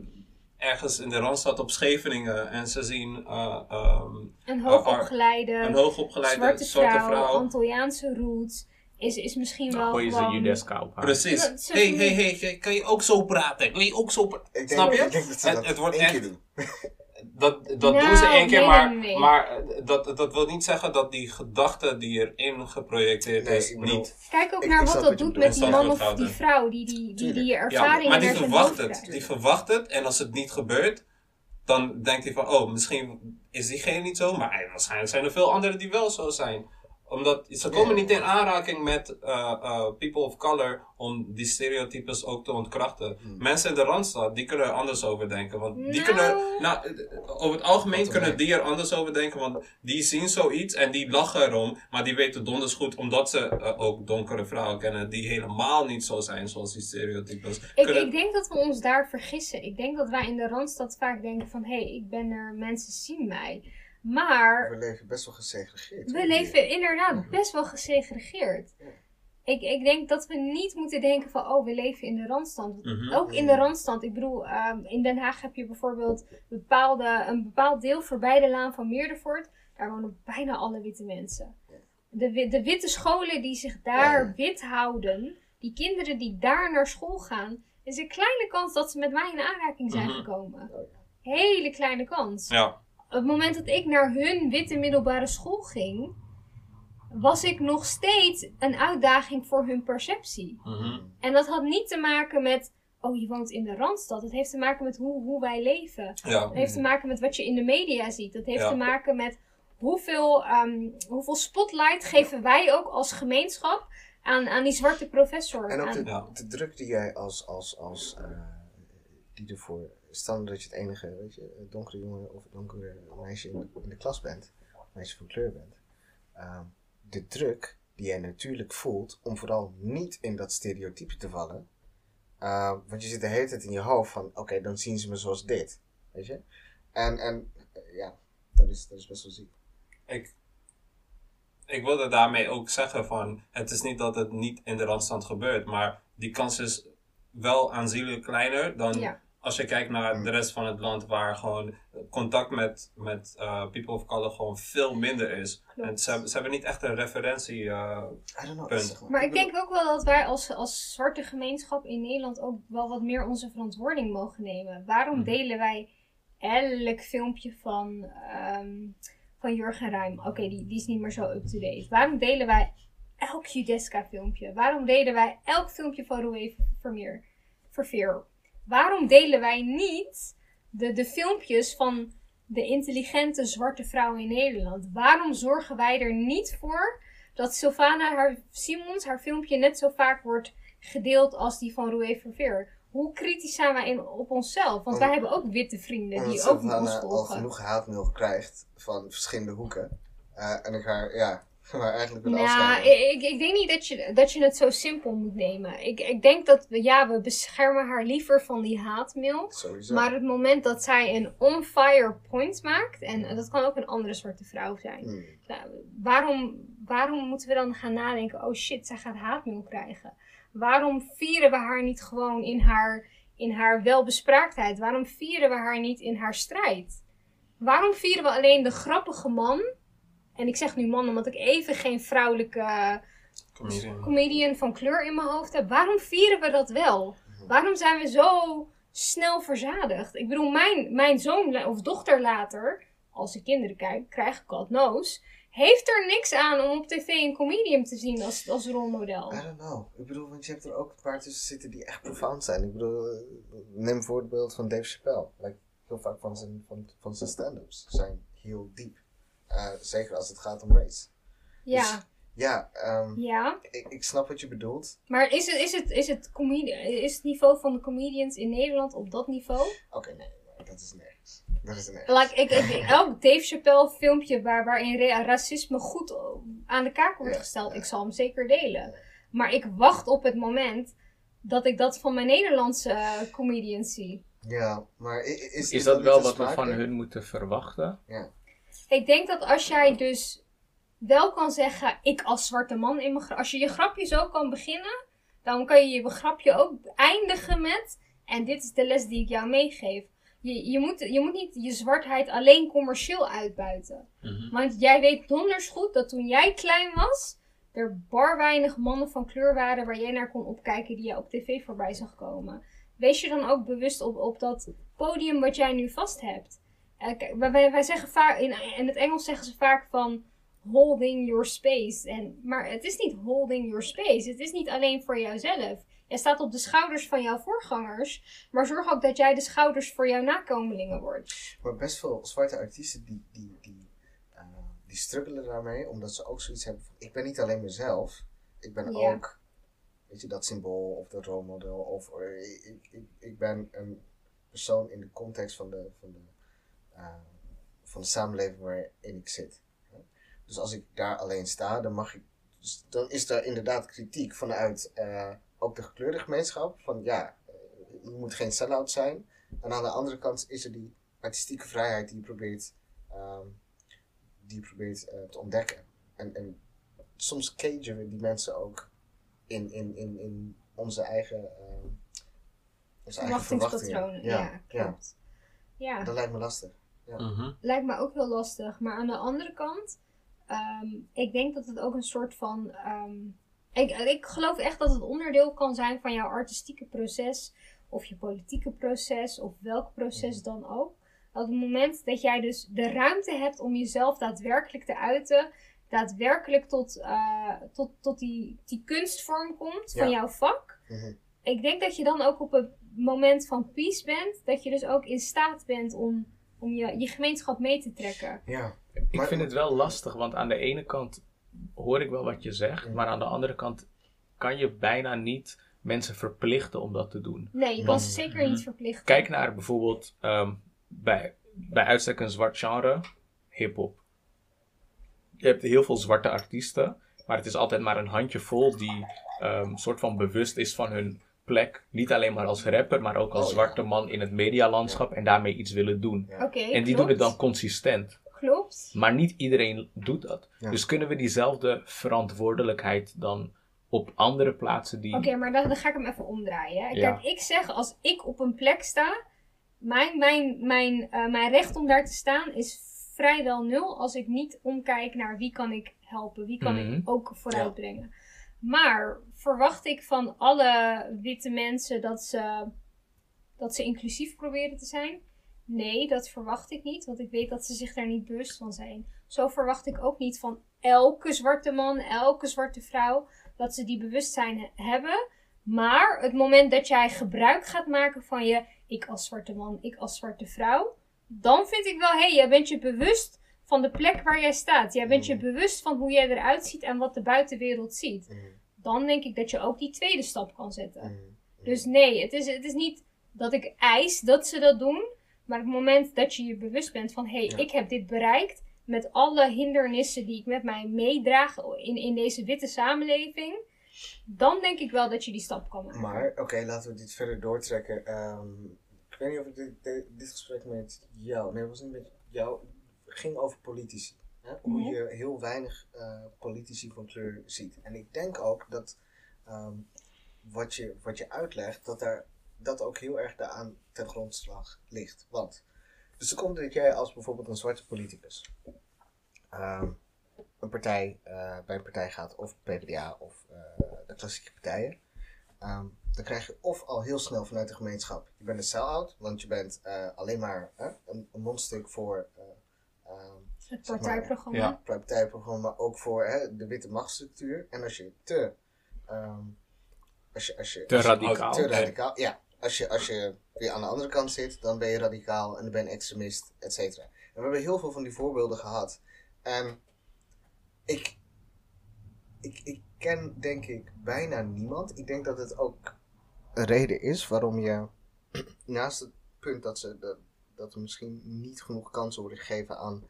ergens in de Randstad op Scheveningen en ze zien eh, ehm, een hoogopgeleide, een hoogopgeleide zwarte, zwarte vrouw, vrouw. Antilliaanse roots, is, is misschien Dan wel gooi je ze gewoon... Judeska op haar. Precies. Die- hey, kan je ook zo praten? Kan je ook zo praten? Ik denk, Snap je? Ik denk dat ze Het- dat het wordt één echt- keer doen. Dat, dat Nou, doen ze één keer, nee, maar, nee, maar eh, dat, dat wil niet zeggen dat die gedachte die erin geprojecteerd Nee, is, bedoel- niet. Kijk ook Ik- naar ik wat dat doet met die man of die vrouw die die, die, die, Tuurlijk. Ja, maar die verwacht het. krijgt. Die verwacht het en als het niet gebeurt, dan denkt hij van, oh, misschien is diegene niet zo, maar waarschijnlijk zijn er veel anderen die wel zo zijn. Omdat ze komen niet in aanraking met eh, eh, people of color om die stereotypes ook te ontkrachten. Hmm. Mensen in de Randstad, die kunnen er anders over denken. Want die Nou. kunnen, nou, eh, over het algemeen kunnen die er anders over denken, want die zien zoiets en die lachen erom. Maar die weten donders goed, omdat ze ook donkere vrouwen kennen die helemaal niet zo zijn zoals die stereotypes. Ik, kunnen- ik denk dat we ons daar vergissen. Ik denk dat wij in de Randstad vaak denken van... hé, hey, ik ben er, mensen zien mij. Maar We leven best wel gesegregeerd. we leven inderdaad best wel gesegregeerd. Ja. Ik, ik denk dat we niet moeten denken van... oh, we leven in de Randstand. Mhm. Ook in de Randstand. Ik bedoel, ehm, in Den Haag heb je bijvoorbeeld bepaalde, een bepaald deel voorbij de Laan van Meerdervoort. Daar wonen bijna alle witte mensen. De, de witte scholen die zich daar Ja. wit houden, die kinderen die daar naar school gaan, is een kleine kans dat ze met mij in aanraking zijn Mhm. gekomen. Oh, hele kleine kans. Ja. Op het moment dat ik naar hun witte middelbare school ging, was ik nog steeds een uitdaging voor hun perceptie. Mhm. En dat had niet te maken met, oh je woont in de Randstad. Het heeft te maken met hoe, hoe wij leven. Ja. Het heeft te maken met wat je in de media ziet. Het heeft Ja. te maken met hoeveel, ehm, hoeveel spotlight geven wij ook als gemeenschap aan, aan die zwarte professor. En ook Aan- de, Ja. de druk die jij als, als, als eh, die ervoor staan dat je het enige, weet je, donkere jongen of donkere meisje in de, in de klas bent, meisje van kleur bent. Ehm, de druk die jij natuurlijk voelt om vooral niet in dat stereotype te vallen. Ehm, want je zit de hele tijd in je hoofd van, oké, dan zien ze me zoals dit. Weet je? En, en eh, ja, dat is, dat is best wel ziek. ik, ik wilde daarmee ook zeggen van, het is niet dat het niet in de randstand gebeurt, maar die kans is wel aanzienlijk kleiner dan Ja. Als je kijkt naar de rest van het land waar gewoon contact met, met eh, people of color gewoon veel minder is. Klopt. En ze, hebben- ze hebben niet echt een referentie. eh, I don't know. Punt. Maar ik denk ook wel dat wij als, als zwarte gemeenschap in Nederland ook wel wat meer onze verantwoording mogen nemen. Waarom Mhm. delen wij elk filmpje van, ehm, van Jurgen Ruim? Oké, die, die is niet meer zo up-to-date. Waarom delen wij elk Judeska filmpje? Waarom delen wij elk filmpje van Roué Vermeer? Verveer? Waarom delen wij niet de, de filmpjes van de intelligente zwarte vrouw in Nederland? Waarom zorgen wij er niet voor dat Sylvana haar, Simons haar filmpje net zo vaak wordt gedeeld als die van Roué Verveer? Hoe kritisch zijn wij in, op onszelf? Want wij hebben ook witte vrienden die ook ons Sylvana al volgen. genoeg haatmail krijgt van verschillende hoeken. Eh, en ik haar, ja, maar eigenlijk wil Nou, ik, ik denk niet dat je, dat je het zo simpel moet nemen. Ik, ik denk dat we, ja, we beschermen haar liever van die haatmail. Sowieso. Maar het moment dat zij een on-fire point maakt, en dat kan ook een andere zwarte vrouw zijn. Hmm. Nou, waarom, waarom moeten we dan gaan nadenken, oh shit, zij gaat haatmail krijgen? Waarom vieren we haar niet gewoon in haar, in haar welbespraaktheid? Waarom vieren we haar niet in haar strijd? Waarom vieren we alleen de grappige man? En ik zeg nu man omdat ik even geen vrouwelijke comedian. comedian van kleur in mijn hoofd heb. Waarom vieren we dat wel? Waarom zijn we zo snel verzadigd? Ik bedoel, mijn, mijn zoon of dochter later, als ik kinderen kijk, krijg, God knows, heeft er niks aan om op tv een comedian te zien als, als rolmodel. I don't know. Ik bedoel, want je hebt er ook een paar tussen zitten die echt profound zijn. Ik bedoel, eh, neem een voorbeeld van Dave Chappelle. Like, heel vaak van zijn, van, van zijn stand-ups zijn heel diep. Eh, zeker als het gaat om race. Ja, Ja, ehm, ja. ik, ik snap wat je bedoelt. Maar is het, is, het, is, het is het niveau van de comedians in Nederland op dat niveau? Oké, nee, dat is nergens. Dat is nergens. Like, ik, ik, elk Dave Chappelle filmpje waar, waarin ra- racisme goed aan de kaak wordt Ja, gesteld, ja. ik zal hem zeker delen. Maar ik wacht op het moment dat ik dat van mijn Nederlandse eh, comedians zie. Ja, maar i- i- is, Is dat wel wat we van hun moeten verwachten? Ik denk dat als jij dus wel kan zeggen, ik als zwarte man in mijn Als je je grapje zo kan beginnen, dan kan je je grapje ook eindigen met, en dit is de les die ik jou meegeef. Je, je, moet, je moet niet je zwartheid alleen commercieel uitbuiten. Mhm. Want jij weet donders goed dat toen jij klein was, er bar weinig mannen van kleur waren waar jij naar kon opkijken die je op tv voorbij zag komen. Wees je dan ook bewust op, op dat podium wat jij nu vast hebt. Eh, kijk, wij, wij, zeggen vaak, in, in het Engels zeggen ze vaak van holding your space. En, maar het is niet holding your space. Het is niet alleen voor jouzelf. Jij staat op de schouders van jouw voorgangers, maar zorg ook dat jij de schouders voor jouw nakomelingen wordt. Maar best veel zwarte artiesten die, die, die, eh, die struggelen daarmee, omdat ze ook zoiets hebben van, ik ben niet alleen mezelf, ik ben Ja. ook, weet je, dat symbool of dat rolmodel, of eh, ik, ik, ik ben een persoon in de context van de, van de, van de samenleving waarin ik zit. Dus als ik daar alleen sta, dan mag ik, dus dan is er inderdaad kritiek vanuit eh, ook de gekleurde gemeenschap, van ja, eh, je moet geen sell-out zijn. En aan de andere kant is er die artistieke vrijheid die je probeert, ehm, die je probeert eh, te ontdekken. En, en soms cagen we die mensen ook in, in, in, in onze eigen, ehm, onze eigen verwachtingen. Ja, ja. klopt. Ja. Dat lijkt me lastig. Mhm. lijkt me ook heel lastig. Maar aan de andere kant, ehm, ik denk dat het ook een soort van. ehm, ik, ik geloof echt dat het onderdeel kan zijn van jouw artistieke proces, of je politieke proces, of welk proces dan ook. op het moment dat jij dus de ruimte hebt om jezelf daadwerkelijk te uiten, daadwerkelijk tot, eh, tot, tot die, die kunstvorm komt van Ja. jouw vak. Mhm. Ik denk dat je dan ook op een moment van peace bent, dat je dus ook in staat bent om, om je, je gemeenschap mee te trekken. Ja. Ik Maar- vind het wel lastig, want aan de ene kant hoor ik wel wat je zegt, Ja. maar aan de andere kant kan je bijna niet mensen verplichten om dat te doen. Nee, je kan ze zeker niet verplichten. Kijk naar bijvoorbeeld ehm, bij, bij uitstek een zwart genre, hip-hop. Je hebt heel veel zwarte artiesten, maar het is altijd maar een handjevol die een soort van bewust is van hun plek. Niet alleen maar als rapper, maar ook als Oh, ja. zwarte man in het medialandschap en daarmee iets willen doen. Ja. Oké, En die klopt. doen het dan consistent. Klopt. Maar niet iedereen doet dat. Ja. Dus kunnen we diezelfde verantwoordelijkheid dan op andere plaatsen die. Oké, maar dan, dan ga ik hem even omdraaien. hè. Ja. Kijk, ik zeg als ik op een plek sta, mijn, mijn, mijn, eh, mijn recht om daar te staan is vrijwel nul als ik niet omkijk naar wie kan ik helpen, wie kan Mhm. ik ook vooruitbrengen. Maar verwacht ik van alle witte mensen dat ze, dat ze inclusief proberen te zijn? Nee, dat verwacht ik niet, want ik weet dat ze zich daar niet bewust van zijn. Zo verwacht ik ook niet van elke zwarte man, elke zwarte vrouw, dat ze die bewustzijn he- hebben. Maar het moment dat jij gebruik gaat maken van je, ik als zwarte man, ik als zwarte vrouw, dan vind ik wel, hé, hey, jij bent je bewust van de plek waar jij staat. Jij bent je Mhm. bewust van hoe jij eruit ziet en wat de buitenwereld ziet. Mhm. Dan denk ik dat je ook die tweede stap kan zetten. Mhm. Dus nee, het is, het is niet dat ik eis dat ze dat doen. Maar op het moment dat je je bewust bent van... hé, hey, Ja. ik heb dit bereikt... met alle hindernissen die ik met mij meedraag... in, in deze witte samenleving... dan denk ik wel dat je die stap kan maken. Maar, oké, laten we dit verder doortrekken. Ehm, ik weet niet of ik dit, dit, dit gesprek met jou, nee, het was niet met jou, ging over politici. Hè? Hoe Mhm. je heel weinig eh, politici van kleur ziet. En ik denk ook dat ehm, wat, je, wat je uitlegt, dat daar dat ook heel erg daaraan ten grondslag ligt. Want, dus er komt dat jij als bijvoorbeeld een zwarte politicus ehm, een partij, eh, bij een partij gaat, of PvdA of eh, de klassieke partijen. Ehm, dan krijg je of al heel snel vanuit de gemeenschap, je bent een sell-out, want je bent alleen maar een, een mondstuk voor het partijprogramma. ja. partijprogramma, maar ook voor hè, de witte machtsstructuur. En als je te, ehm, als je, als je, Te als je- radicaal. te radicaal, ja. Als je, als je weer aan de andere kant zit, dan ben je radicaal en dan ben je extremist, et cetera. En we hebben heel veel van die voorbeelden gehad. En ik, ik, ik ken denk ik bijna niemand. Ik denk dat het ook een reden is waarom je, naast het punt dat, ze, dat, dat er misschien niet genoeg kansen worden gegeven aan,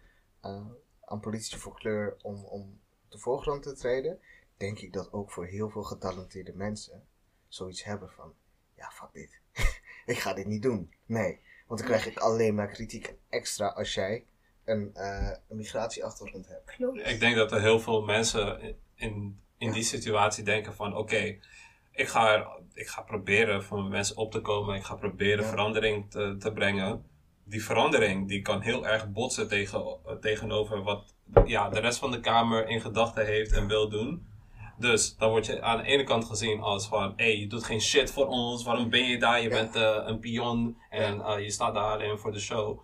aan politici voor kleur om, om de voorgrond te treden, denk ik dat ook voor heel veel getalenteerde mensen zoiets hebben van, ja fuck dit, ik ga dit niet doen. Nee, want dan krijg ik alleen maar kritiek extra als jij een, eh, een migratieachtergrond hebt. Klopt. Ik denk dat er heel veel mensen in, in die situatie denken van oké, ik, ga, ik ga proberen voor mensen op te komen. Ik ga proberen Ja. verandering te, te brengen. Die verandering die kan heel erg botsen tegen, tegenover wat ja, de rest van de Kamer in gedachten heeft en wil doen. Dus dan word je aan de ene kant gezien als van, hé, hey, je doet geen shit voor ons, waarom ben je daar? Je Ja. bent eh, een pion en eh, je staat daar alleen voor de show.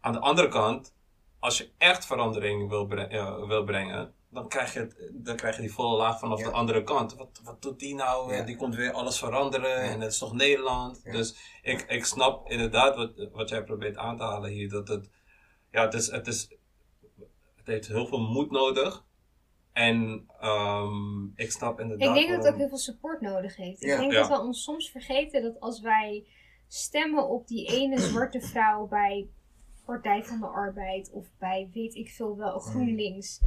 Aan de andere kant, als je echt verandering wil, bre- eh, wil brengen, dan krijg, je dan krijg je die volle laag vanaf Ja. de andere kant. Wat, wat doet die nou? Ja. Die komt weer alles veranderen Ja. en het is toch Nederland? Ja. Dus ik, ik snap inderdaad wat, wat jij probeert aan te halen hier. Dat het, ja, het, is, het, is, het heeft heel veel moed nodig. En ehm, ik snap inderdaad Ik denk dat het ook heel veel support nodig heeft. Ik Ja. denk Ja. dat we ons soms vergeten dat als wij stemmen op die ene zwarte vrouw bij Partij van de Arbeid of bij weet ik veel wel GroenLinks,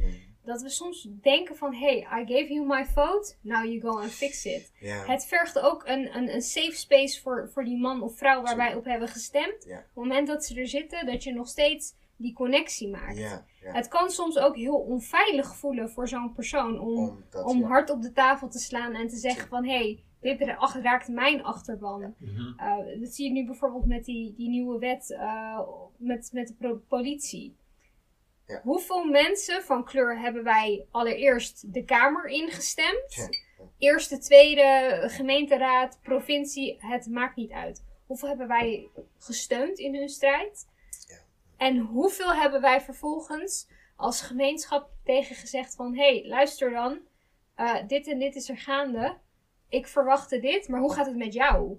dat we soms denken van hey, I gave you my vote, now you go and fix it. Het vergt ook een, een, een safe space voor, voor die man of vrouw waar wij op hebben gestemd. Op het moment dat ze er zitten, dat je nog steeds die connectie maakt. Het kan soms ook heel onveilig voelen voor zo'n persoon om, om ja. hard op de tafel te slaan en te zeggen van hé, hey, dit raakt mijn achterban. Mhm. Eh, dat zie je nu bijvoorbeeld met die, die nieuwe wet eh, met, met de politie. Ja. Hoeveel mensen van kleur hebben wij allereerst de Kamer ingestemd? Ja. Eerste, tweede, gemeenteraad, provincie, het maakt niet uit. Hoeveel hebben wij gesteund in hun strijd? Ja. En hoeveel hebben wij vervolgens als gemeenschap tegen gezegd van... Hé, hey, luister dan. eh, dit en dit is er gaande. Ik verwachtte dit, maar hoe gaat het met jou?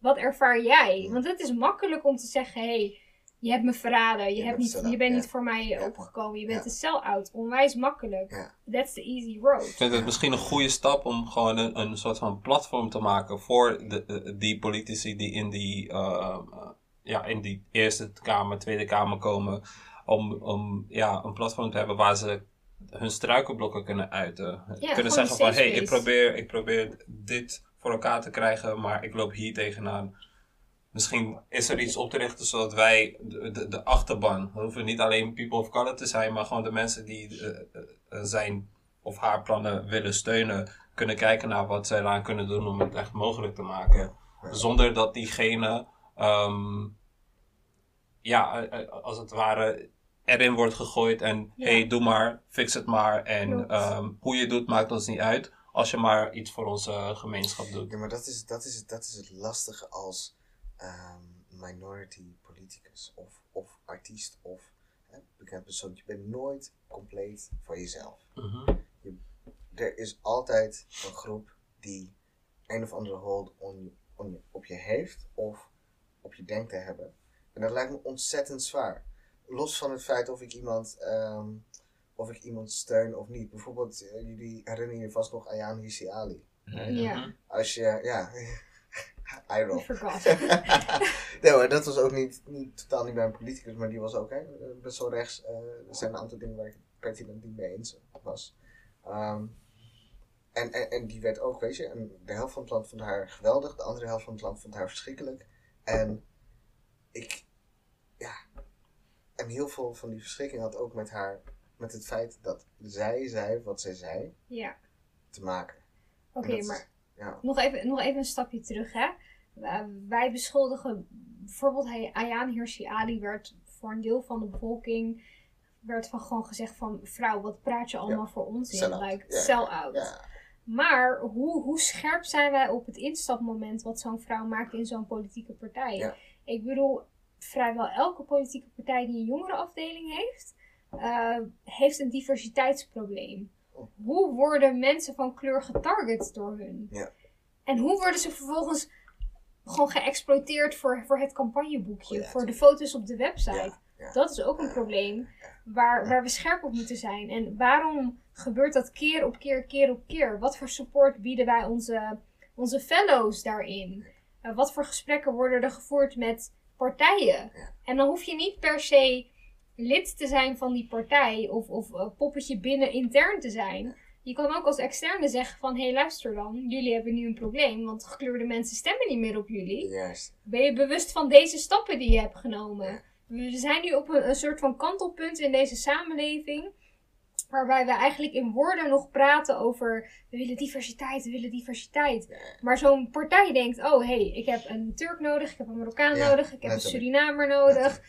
Wat ervaar jij? Want het is makkelijk om te zeggen... Hé, hey, je hebt me verraden. Je, Je hebt bent niet, je bent ja. niet voor mij Ja. opgekomen. Je bent Ja. een sell-out. Onwijs makkelijk. Ja. That's the easy road. Ik vind het misschien een goede stap om gewoon een, een soort van platform te maken voor de, de- die politici die in die, eh, eh, ja, in die Eerste Kamer, Tweede Kamer komen. Om, om ja, een platform te hebben waar ze hun struikelblokken kunnen uiten. kunnen zeggen van, hé, hey, ik, probeer, ik probeer dit voor elkaar te krijgen, maar ik loop hier tegenaan. Misschien is er iets op te richten zodat wij de, de, de achterban, hoeven niet alleen people of color te zijn, maar gewoon de mensen die eh, eh, zijn of haar plannen willen steunen, kunnen kijken naar wat zij eraan kunnen doen om het echt mogelijk te maken. Zonder dat diegene, ehm, ja, eh, als het ware erin wordt gegooid en Ja. hey, doe maar, fix het maar. En ehm, hoe je het doet maakt ons niet uit, als je maar iets voor onze gemeenschap doet. Ja, maar dat is, dat is, dat is het lastige als ehm, minority politicus of, of artiest of hè, bekend persoon. Je bent nooit compleet voor jezelf. Mhm. Er is altijd een groep die een of andere hold on, on je, op je heeft of op je denkt te hebben. En dat lijkt me ontzettend zwaar. Los van het feit of ik iemand, ehm, of ik iemand steun of niet. Bijvoorbeeld, eh, jullie herinneren je vast nog Ayaan Hirsi Ali. Ja, Als je, ja, I I roll. forgot. nee hoor, dat was ook niet, niet, totaal niet mijn politicus, maar die was ook hè, best wel rechts. Eh, er zijn een aantal dingen waar ik het pertinent niet mee eens was. Ehm, en, en, en die werd ook, weet je, en de helft van het land vond haar geweldig, de andere helft van het land vond haar verschrikkelijk. En ik, ja, en heel veel van die verschrikking had ook met haar, met het feit dat zij zei wat zij zei, ja, te maken. oké, maar Ja, nog even, nog even een stapje terug, hè. Uh, wij beschuldigen, bijvoorbeeld Ayaan Hirsi Ali werd voor een deel van de bevolking, werd van gewoon gezegd van, vrouw, wat praat je allemaal voor ons in? Sell-out. Like, Ja. sell-out. Maar hoe, hoe scherp zijn wij op het instapmoment wat zo'n vrouw maakt in zo'n politieke partij? Ik bedoel, vrijwel elke politieke partij die een jongerenafdeling heeft, eh, heeft een diversiteitsprobleem. Hoe worden mensen van kleur getarget door hun? Ja. En hoe worden ze vervolgens gewoon geëxploiteerd voor, voor het campagneboekje, Oh voor de foto's op de website? Dat is ook een probleem waar, waar we scherp op moeten zijn. En waarom gebeurt dat keer op keer, keer op keer? Wat voor support bieden wij onze, onze fellows daarin? Eh, wat voor gesprekken worden er gevoerd met partijen? En dan hoef je niet per se lid te zijn van die partij of, of eh, poppetje binnen intern te zijn. Je kan ook als externe zeggen van, hé hey, luister dan, jullie hebben nu een probleem, want gekleurde mensen stemmen niet meer op jullie. juist. Ben je bewust van deze stappen die je hebt genomen? We zijn nu op een, een soort van kantelpunt in deze samenleving. Waarbij we eigenlijk in woorden nog praten over. We willen diversiteit, we willen diversiteit. Maar zo'n partij denkt: oh hé, hey, ik heb een Turk nodig, ik heb een Marokkaan Ja, nodig, ik heb een. Surinamer nodig.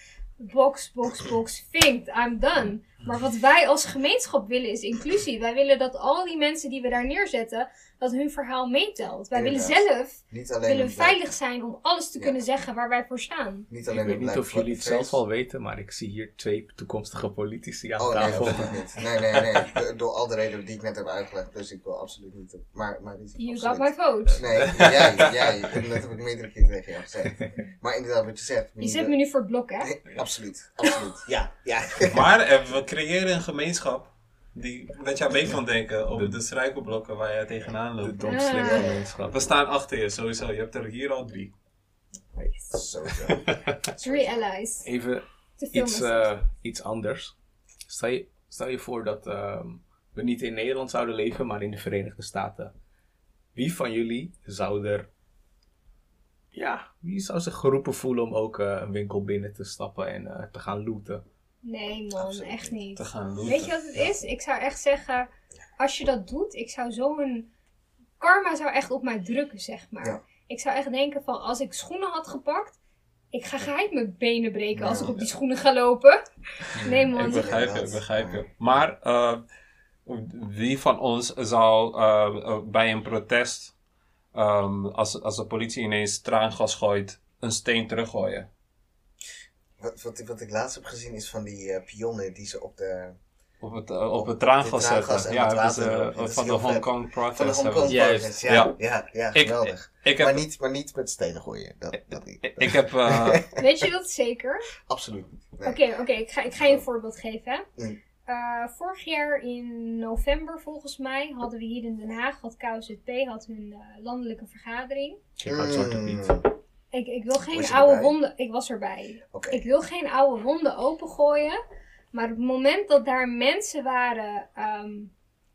Box, box, box, vinkt, I'm done. Maar wat wij als gemeenschap willen is inclusie. Wij willen dat al die mensen die we daar neerzetten, dat hun verhaal meetelt. Wij willen zelf Niet alleen willen veilig zijn om alles te Ja. kunnen zeggen waar wij voor staan. Niet Ik alleen weet een niet of jullie het zelf al weten, maar ik zie hier twee toekomstige politici aan Oh nee, tafel. absoluut niet. Nee, nee, nee. Do- Door al de redenen die ik net heb uitgelegd. Dus ik wil absoluut niet. op- Maar, maar is You absoluut- got my vote. Nee, jij, jij. Dat heb ik meerdere keer tegen jou gezegd. Maar inderdaad, wat je zegt. Je zet me nu voor het blok, hè? Nee, absoluut, absoluut. Ja, ja. Maar eh, we creëren een gemeenschap die, dat jij mee kan denken over de struikelblokken waar jij tegenaan De loopt. domslimgemeenschap. We staan achter je sowieso. Je hebt er hier al drie. Sowieso. Three allies. Even iets, eh, iets anders. Stel je, stel je voor dat ehm, we niet in Nederland zouden leven, maar in de Verenigde Staten. Wie van jullie zou er. Ja, wie zou zich geroepen voelen om ook eh, een winkel binnen te stappen en eh, te gaan looten? Nee, man, Absoluut echt Te niet. gaan looten. Weet je wat het is? Ik zou echt zeggen, als je dat doet, ik zou zo'n. Karma zou echt op mij drukken, zeg maar. Ja. Ik zou echt denken van, als ik schoenen had gepakt, ik ga geheid mijn benen breken als ik op die schoenen ga lopen. Nee, man. Ik begrijp je, ik begrijp je. Maar eh, wie van ons zou eh, eh, bij een protest, ehm, als, als de politie ineens traangas gooit, een steen teruggooien. Wat, wat, ik- wat ik laatst heb gezien is van die eh, pionnen die ze op de, Op het, eh, op het traangas zetten. en Ja, erop. eh, van de. Hong Kong van de. Protest. Ja, Ja. ja. ja, Ik, geweldig. ik heb, maar, niet, maar niet met stenen gooien. Dat, dat niet. ik heb eh, Weet je dat zeker? Absoluut niet. Nee. Oké, oké, ik, ga, ik ga je een voorbeeld geven. hè. Mm. Eh, vorig jaar in november volgens mij hadden we hier in Den Haag, had KOZP had hun eh, landelijke vergadering. Ik had Zwarte Piet. Ik, ik wil geen oude wonden, ik was erbij. Ik wil geen oude wonden opengooien. Maar op het moment dat daar mensen waren ehm,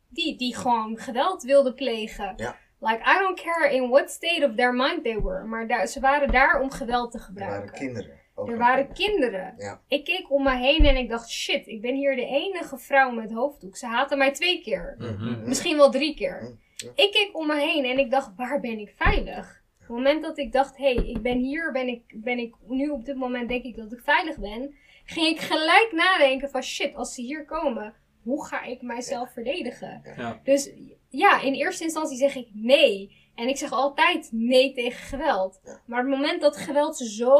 die, die gewoon geweld wilden plegen. Ja. Like, I don't care in what state of their mind they were. Maar daar, ze waren daar om geweld te Er gebruiken. waren kinderen. Ook Er waren kinderen. Ja. Ik keek om me heen en ik dacht, shit, ik ben hier de enige vrouw met hoofddoek. Ze haten mij twee keer. mhm. Misschien wel drie keer. Mm, ja. Ik keek om me heen en ik dacht, waar ben ik veilig? Op het moment dat ik dacht, hé, hey, ik ben hier, ben ik, ben ik nu op dit moment denk ik dat ik veilig ben, ging ik gelijk nadenken van shit, als ze hier komen, hoe ga ik mijzelf verdedigen? Ja. Dus ja, in eerste instantie zeg ik nee. En ik zeg altijd nee tegen geweld. Ja. Maar het moment dat geweld zo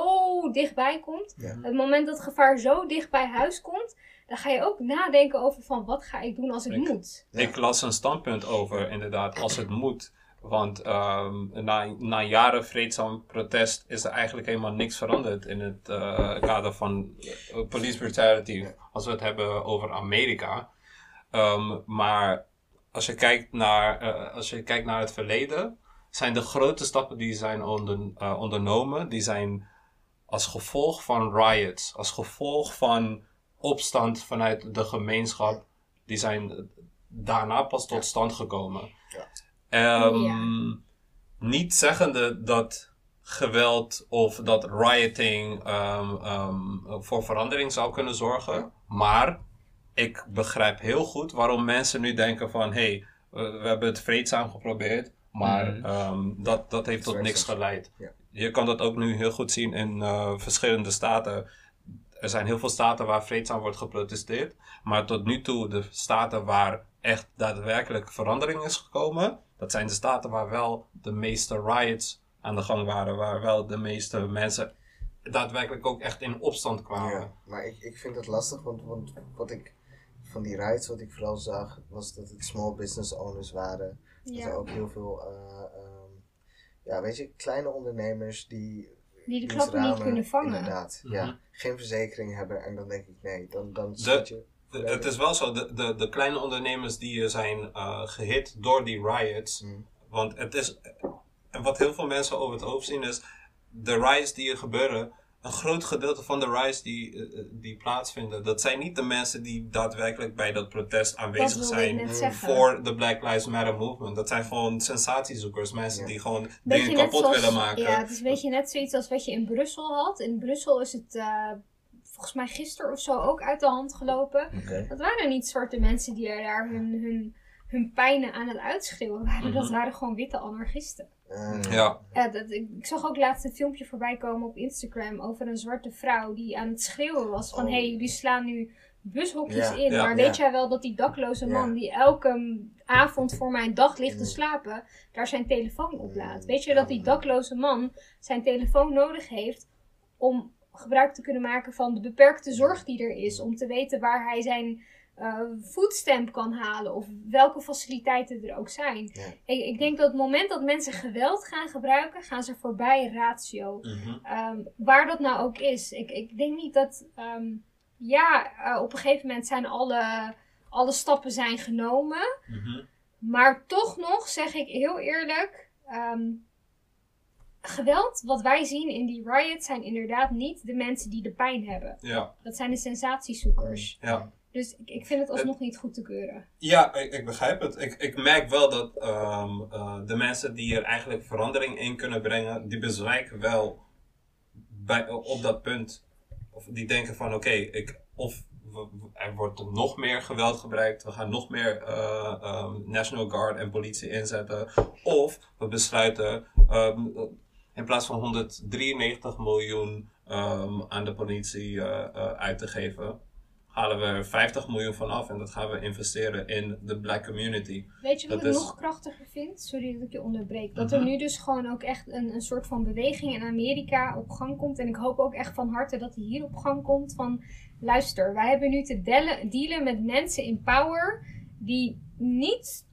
dichtbij komt, Ja. het moment dat gevaar zo dicht bij huis komt, dan ga je ook nadenken over van wat ga ik doen als het Ik- moet. Ik las een standpunt over, inderdaad, als het moet. Want ehm, na, na jaren vreedzaam protest is er eigenlijk helemaal niks veranderd in het eh, kader van eh, police brutality. Als we het hebben over Amerika. Ehm, maar als je, kijkt naar, eh, als je kijkt naar het verleden, zijn de grote stappen die zijn onder, ondernomen, die zijn als gevolg van riots, als gevolg van opstand vanuit de gemeenschap, die zijn daarna pas tot stand gekomen. Ehm, Ja. Niet zeggende dat geweld of dat rioting ehm, ehm, voor verandering zou kunnen zorgen, maar ik begrijp heel goed waarom mensen nu denken van hé, hey, we we hebben het vreedzaam geprobeerd, maar Mhm. ehm, dat, dat heeft tot niks geleid. Ja. Je kan dat ook nu heel goed zien in eh, verschillende staten. Er zijn heel veel staten waar vreedzaam wordt geprotesteerd. Maar tot nu toe, de staten waar echt daadwerkelijk verandering is gekomen, dat zijn de staten waar wel de meeste riots aan de gang waren. Waar wel de meeste mensen daadwerkelijk ook echt in opstand kwamen. Ja, maar ik, ik vind het lastig, want, want wat ik van die riots, wat ik vooral zag, was dat het small business owners waren. Dat er ook heel veel, eh, ehm, ja, weet je, kleine ondernemers die. Die de klappen niet kunnen vangen. Inderdaad, Mhm. ja. Geen verzekering hebben en dan denk ik, nee, dan, dan De- schiet je. De- het is wel zo, de, de, de kleine ondernemers die eh, zijn eh, gehit door die riots. Mm. Want het is, en wat heel veel mensen over het hoofd zien is, de riots die er gebeuren, een groot gedeelte van de riots die, eh, die plaatsvinden, dat zijn niet de mensen die daadwerkelijk bij dat protest aanwezig zijn voor de Black Lives Matter movement. Dat zijn gewoon sensatiezoekers, mensen Ja. die gewoon Beetje dingen kapot zoals- willen maken. Ja, het is een beetje net zoiets als wat je in Brussel had. In Brussel is het eh, volgens mij gisteren of zo ook uit de hand gelopen. Dat waren niet zwarte mensen die er daar hun, hun, hun pijnen aan het uitschreeuwen waren. Dat Mhm. waren gewoon witte anarchisten. Eh, Ja. Ja, dat, ik, ik zag ook laatst een filmpje voorbij komen op Instagram over een zwarte vrouw die aan het schreeuwen was van Oh. hé, hey, jullie slaan nu bushokjes Ja, in. ja, maar ja. weet jij wel dat die dakloze Ja. man die elke avond voor mijn dag ligt te Mm. slapen, daar zijn telefoon op laat? Mm. Weet je dat die dakloze man zijn telefoon nodig heeft om gebruik te kunnen maken van de beperkte zorg die er is. Om te weten waar hij zijn foodstamp kan halen of welke faciliteiten er ook zijn. Ja. Ik, ik denk dat het moment dat mensen geweld gaan gebruiken, gaan ze voorbij ratio. Mhm. Ehm, waar dat nou ook is. Ik, ik denk niet dat. ehm, ja, eh, op een gegeven moment zijn alle, alle stappen zijn genomen. Mhm. Maar toch nog zeg ik heel eerlijk. ehm, geweld wat wij zien in die riots zijn inderdaad niet de mensen die de pijn hebben. Ja, Dat zijn de sensatiezoekers. ja. Dus ik, ik vind het alsnog niet goed te keuren. Ja, ik, ik begrijp het. Ik, ik merk wel dat ehm, eh, de mensen die er eigenlijk verandering in kunnen brengen, die bezwijken wel bij, op dat punt. Of die denken van oké, ik of er wordt nog meer geweld gebruikt, we gaan nog meer eh, ehm, National Guard en politie inzetten. Of we besluiten ehm, in plaats van 193 miljoen ehm, aan de politie eh, eh, uit te geven, halen we er 50 miljoen van af en dat gaan we investeren in de black community. Weet je wat Dat ik is- nog krachtiger vind? Sorry dat ik je onderbreek. Dat er Mhm. nu dus gewoon ook echt een, een soort van beweging in Amerika op gang komt. En ik hoop ook echt van harte dat die hier op gang komt. Van luister, wij hebben nu te delen- dealen met mensen in power die niet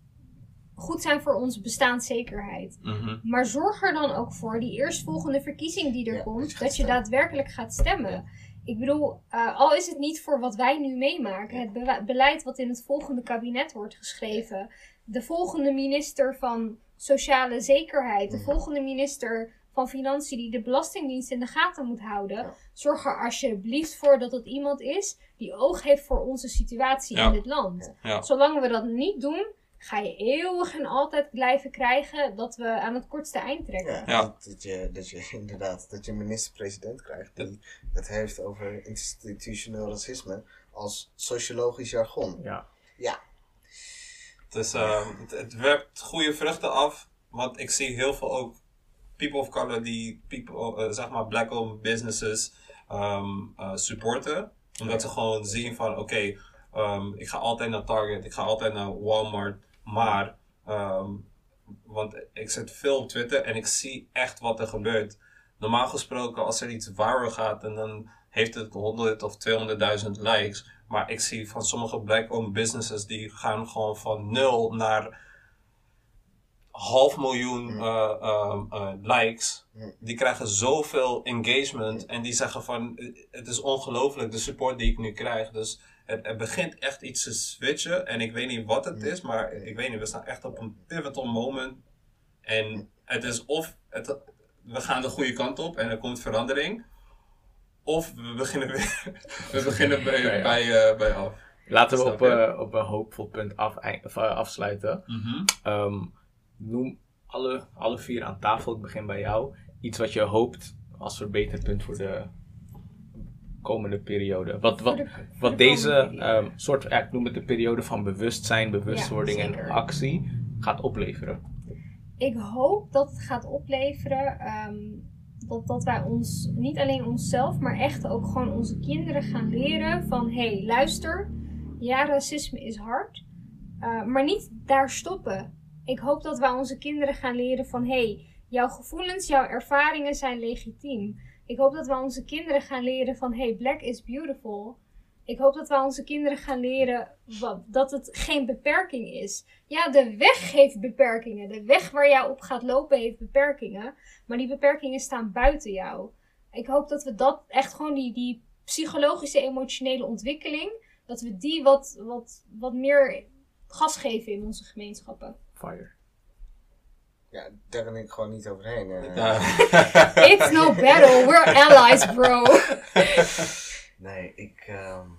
goed zijn voor onze bestaanszekerheid. Maar zorg er dan ook voor, die eerstvolgende verkiezing die er Ja, komt, dat je, daadwerkelijk gaat stemmen. Ik bedoel, eh, al is het niet voor wat wij nu meemaken, het be- beleid wat in het volgende kabinet wordt geschreven, de volgende minister van Sociale Zekerheid, de Mhm. volgende minister van Financiën die de Belastingdienst in de gaten moet houden, Ja. zorg er alsjeblieft voor dat het iemand is die oog heeft voor onze situatie in dit land. Zolang we dat niet doen, ga je eeuwig en altijd blijven krijgen dat we aan het kortste eind trekken. Ja, Ja. Dat, je, dat je inderdaad dat je minister-president krijgt die het heeft over institutioneel racisme als sociologisch jargon. Ja. Dus eh, het, het werpt goede vruchten af. Want ik zie heel veel ook people of color die people, eh, zeg maar black owned businesses ehm, eh, supporten. Omdat ze gewoon zien van oké, ehm, ik ga altijd naar Target, ik ga altijd naar Walmart. Maar, ehm, want ik zit veel op Twitter en ik zie echt wat er gebeurt. Normaal gesproken als er iets viral gaat en dan heeft het 100 of 200.000 likes. Maar ik zie van sommige black-owned businesses die gaan gewoon van nul naar half miljoen Mm. eh, ehm, eh, likes. Mm. Die krijgen zoveel engagement en die zeggen van eh, het is ongelooflijk de support die ik nu krijg. Dus het, er begint echt iets te switchen en ik weet niet wat het Mm. is, maar ik weet niet, we staan echt op een pivotal moment. En het is of het, we gaan de goede kant op en er komt verandering. Of we beginnen weer. we beginnen bij, Ja, ja. bij, eh, bij af. Laten we op, eh, op een hoopvol punt af, eh, afsluiten. Ehm, noem alle, alle vier aan tafel, ik begin bij jou. Iets wat je hoopt als verbeterpunt voor de komende periode. Wat, wat, de- voor wat de deze ehm, soort, ja, ik noem het de periode van bewustzijn, bewustwording Ja, en actie gaat opleveren. Ik hoop dat het gaat opleveren ehm, dat, dat wij ons, niet alleen onszelf, maar echt ook gewoon onze kinderen gaan leren van hé, hey, luister, ja, racisme is hard, eh, maar niet daar stoppen. Ik hoop dat wij onze kinderen gaan leren van hé, hey, jouw gevoelens, jouw ervaringen zijn legitiem. Ik hoop dat wij onze kinderen gaan leren van hey, black is beautiful. Ik hoop dat wij onze kinderen gaan leren dat het geen beperking is. Ja, de weg heeft beperkingen. De weg waar jij op gaat lopen heeft beperkingen. Maar die beperkingen staan buiten jou. Ik hoop dat we dat echt gewoon die, die psychologische, emotionele ontwikkeling. Dat we die wat, wat, wat meer gas geven in onze gemeenschappen. Fire. Ja, daar kan ik gewoon niet overheen. eh. Ja. It's no battle, we're allies, bro. Nee, ik. ehm,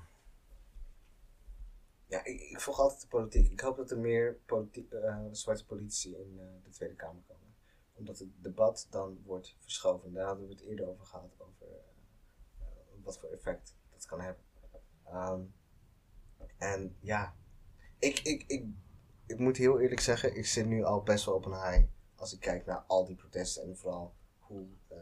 Ja, ik, ik volg altijd de politiek. Ik hoop dat er meer eh, zwarte politici in eh, de Tweede Kamer komen. Omdat het debat dan wordt verschoven. Daar hadden we het eerder over gehad. Over wat voor effect dat kan hebben. Ehm, en ja, ik, ik, ik, ik moet heel eerlijk zeggen, ik zit nu al best wel op een high. Als ik kijk naar al die protesten en vooral hoe eh,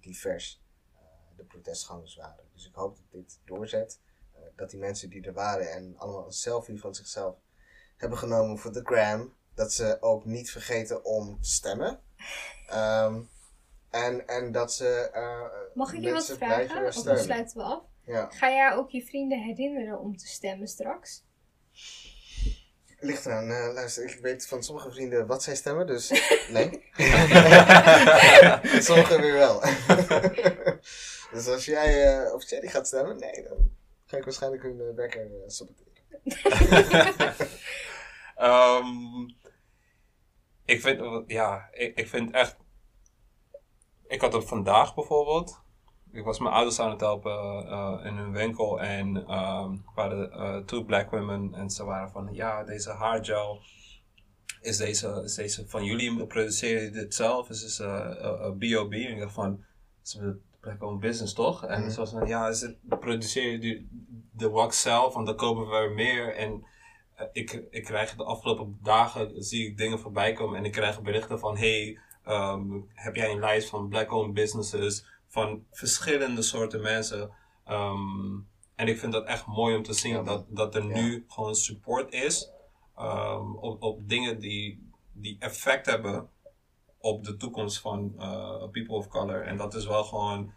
divers eh, de protestgangers waren. Dus ik hoop dat dit doorzet. Eh, dat die mensen die er waren en allemaal een selfie van zichzelf hebben genomen voor de gram. Dat ze ook niet vergeten om te stemmen. Ehm, en, en dat ze Mag ik je wat vragen? Of sluiten we af. Ja, Ga jij ook je vrienden herinneren om te stemmen straks? Ligt eraan. Eh, luister, ik weet van sommige vrienden wat zij stemmen, dus nee. Sommigen weer wel. dus als jij, eh of Jerry gaat stemmen, nee, dan ga ik waarschijnlijk hun eh, wekker eh, saboteren. Ehm, ik vind, ja, ik, ik vind echt. Ik had het vandaag bijvoorbeeld. Ik was mijn ouders aan het helpen eh, in hun winkel en ehm waren eh two black women en ze waren van ja, deze haargel. Is deze, is deze van jullie? Produceren jullie dit zelf? Is dit een B.O.B.? En ik dacht van, ze black owned business toch? En Mhm. ze was van, ja, is het, produceren jullie de wax zelf? Want dan kopen we meer. En eh, ik, ik krijg de afgelopen dagen zie ik dingen voorbij komen en ik krijg berichten van hey, ehm, heb jij een lijst van black-owned businesses van verschillende soorten mensen. Ehm, En ik vind dat echt mooi om te zien Ja, dat, dat er Ja. nu gewoon support is ehm, op, op dingen die, die effect hebben op de toekomst van eh, people of color. En dat is wel gewoon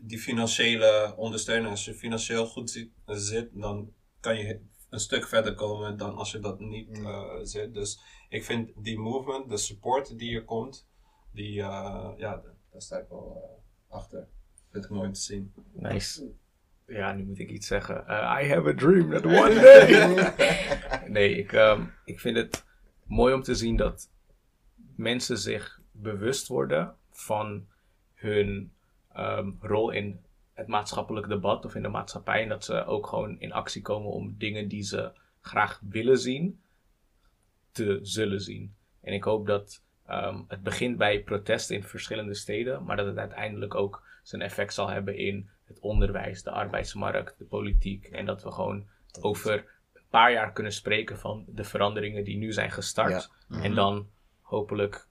die financiële ondersteuning. Als je financieel goed zit, zit dan kan je een stuk verder komen dan als je dat niet Mm. eh, zit. Dus ik vind die movement, de support die er komt, die, eh, ja, daar sta ik wel achter. Ik mooi om te zien. Nice. Ja, nu moet ik iets zeggen. Eh, I have a dream that one day. nee, ik, ehm, ik vind het mooi om te zien dat mensen zich bewust worden van hun ehm, rol in het maatschappelijk debat of in de maatschappij. En dat ze ook gewoon in actie komen om dingen die ze graag willen zien, te zullen zien. En ik hoop dat ehm, het begint bij protesten in verschillende steden, maar dat het uiteindelijk ook zijn effect zal hebben in het onderwijs, de arbeidsmarkt, de politiek. En dat we gewoon over een paar jaar kunnen spreken van de veranderingen die nu zijn gestart. En dan hopelijk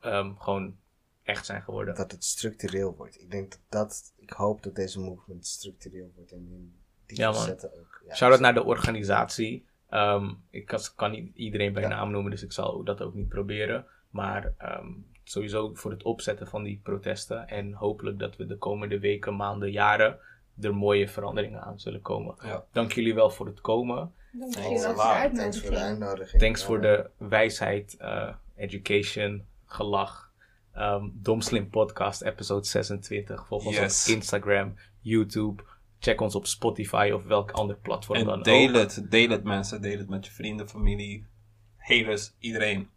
ehm, gewoon echt zijn geworden. dat het structureel wordt. Ik denk dat, dat ik hoop dat deze movement structureel wordt en in die Ja, facetten ook. Ja, Shout out naar de organisatie. Ehm, ik kan, kan niet iedereen bij Ja. naam noemen, dus ik zal dat ook niet proberen. Maar ehm, sowieso voor het opzetten van die protesten. En hopelijk dat we de komende weken, maanden, jaren er mooie veranderingen aan zullen komen. Ja. Dank jullie wel voor het komen. Dank Thanks wel voor. Thanks voor de uitnodiging. Thanks Ja, voor de wijsheid, eh, education, gelach. Ehm Domslim Podcast, episode 26. Volg ons Yes. op Instagram, YouTube. Check ons op Spotify of welk ander platform dan En deel ook. het, deel het mensen, deel het met je vrienden, familie, haters, iedereen.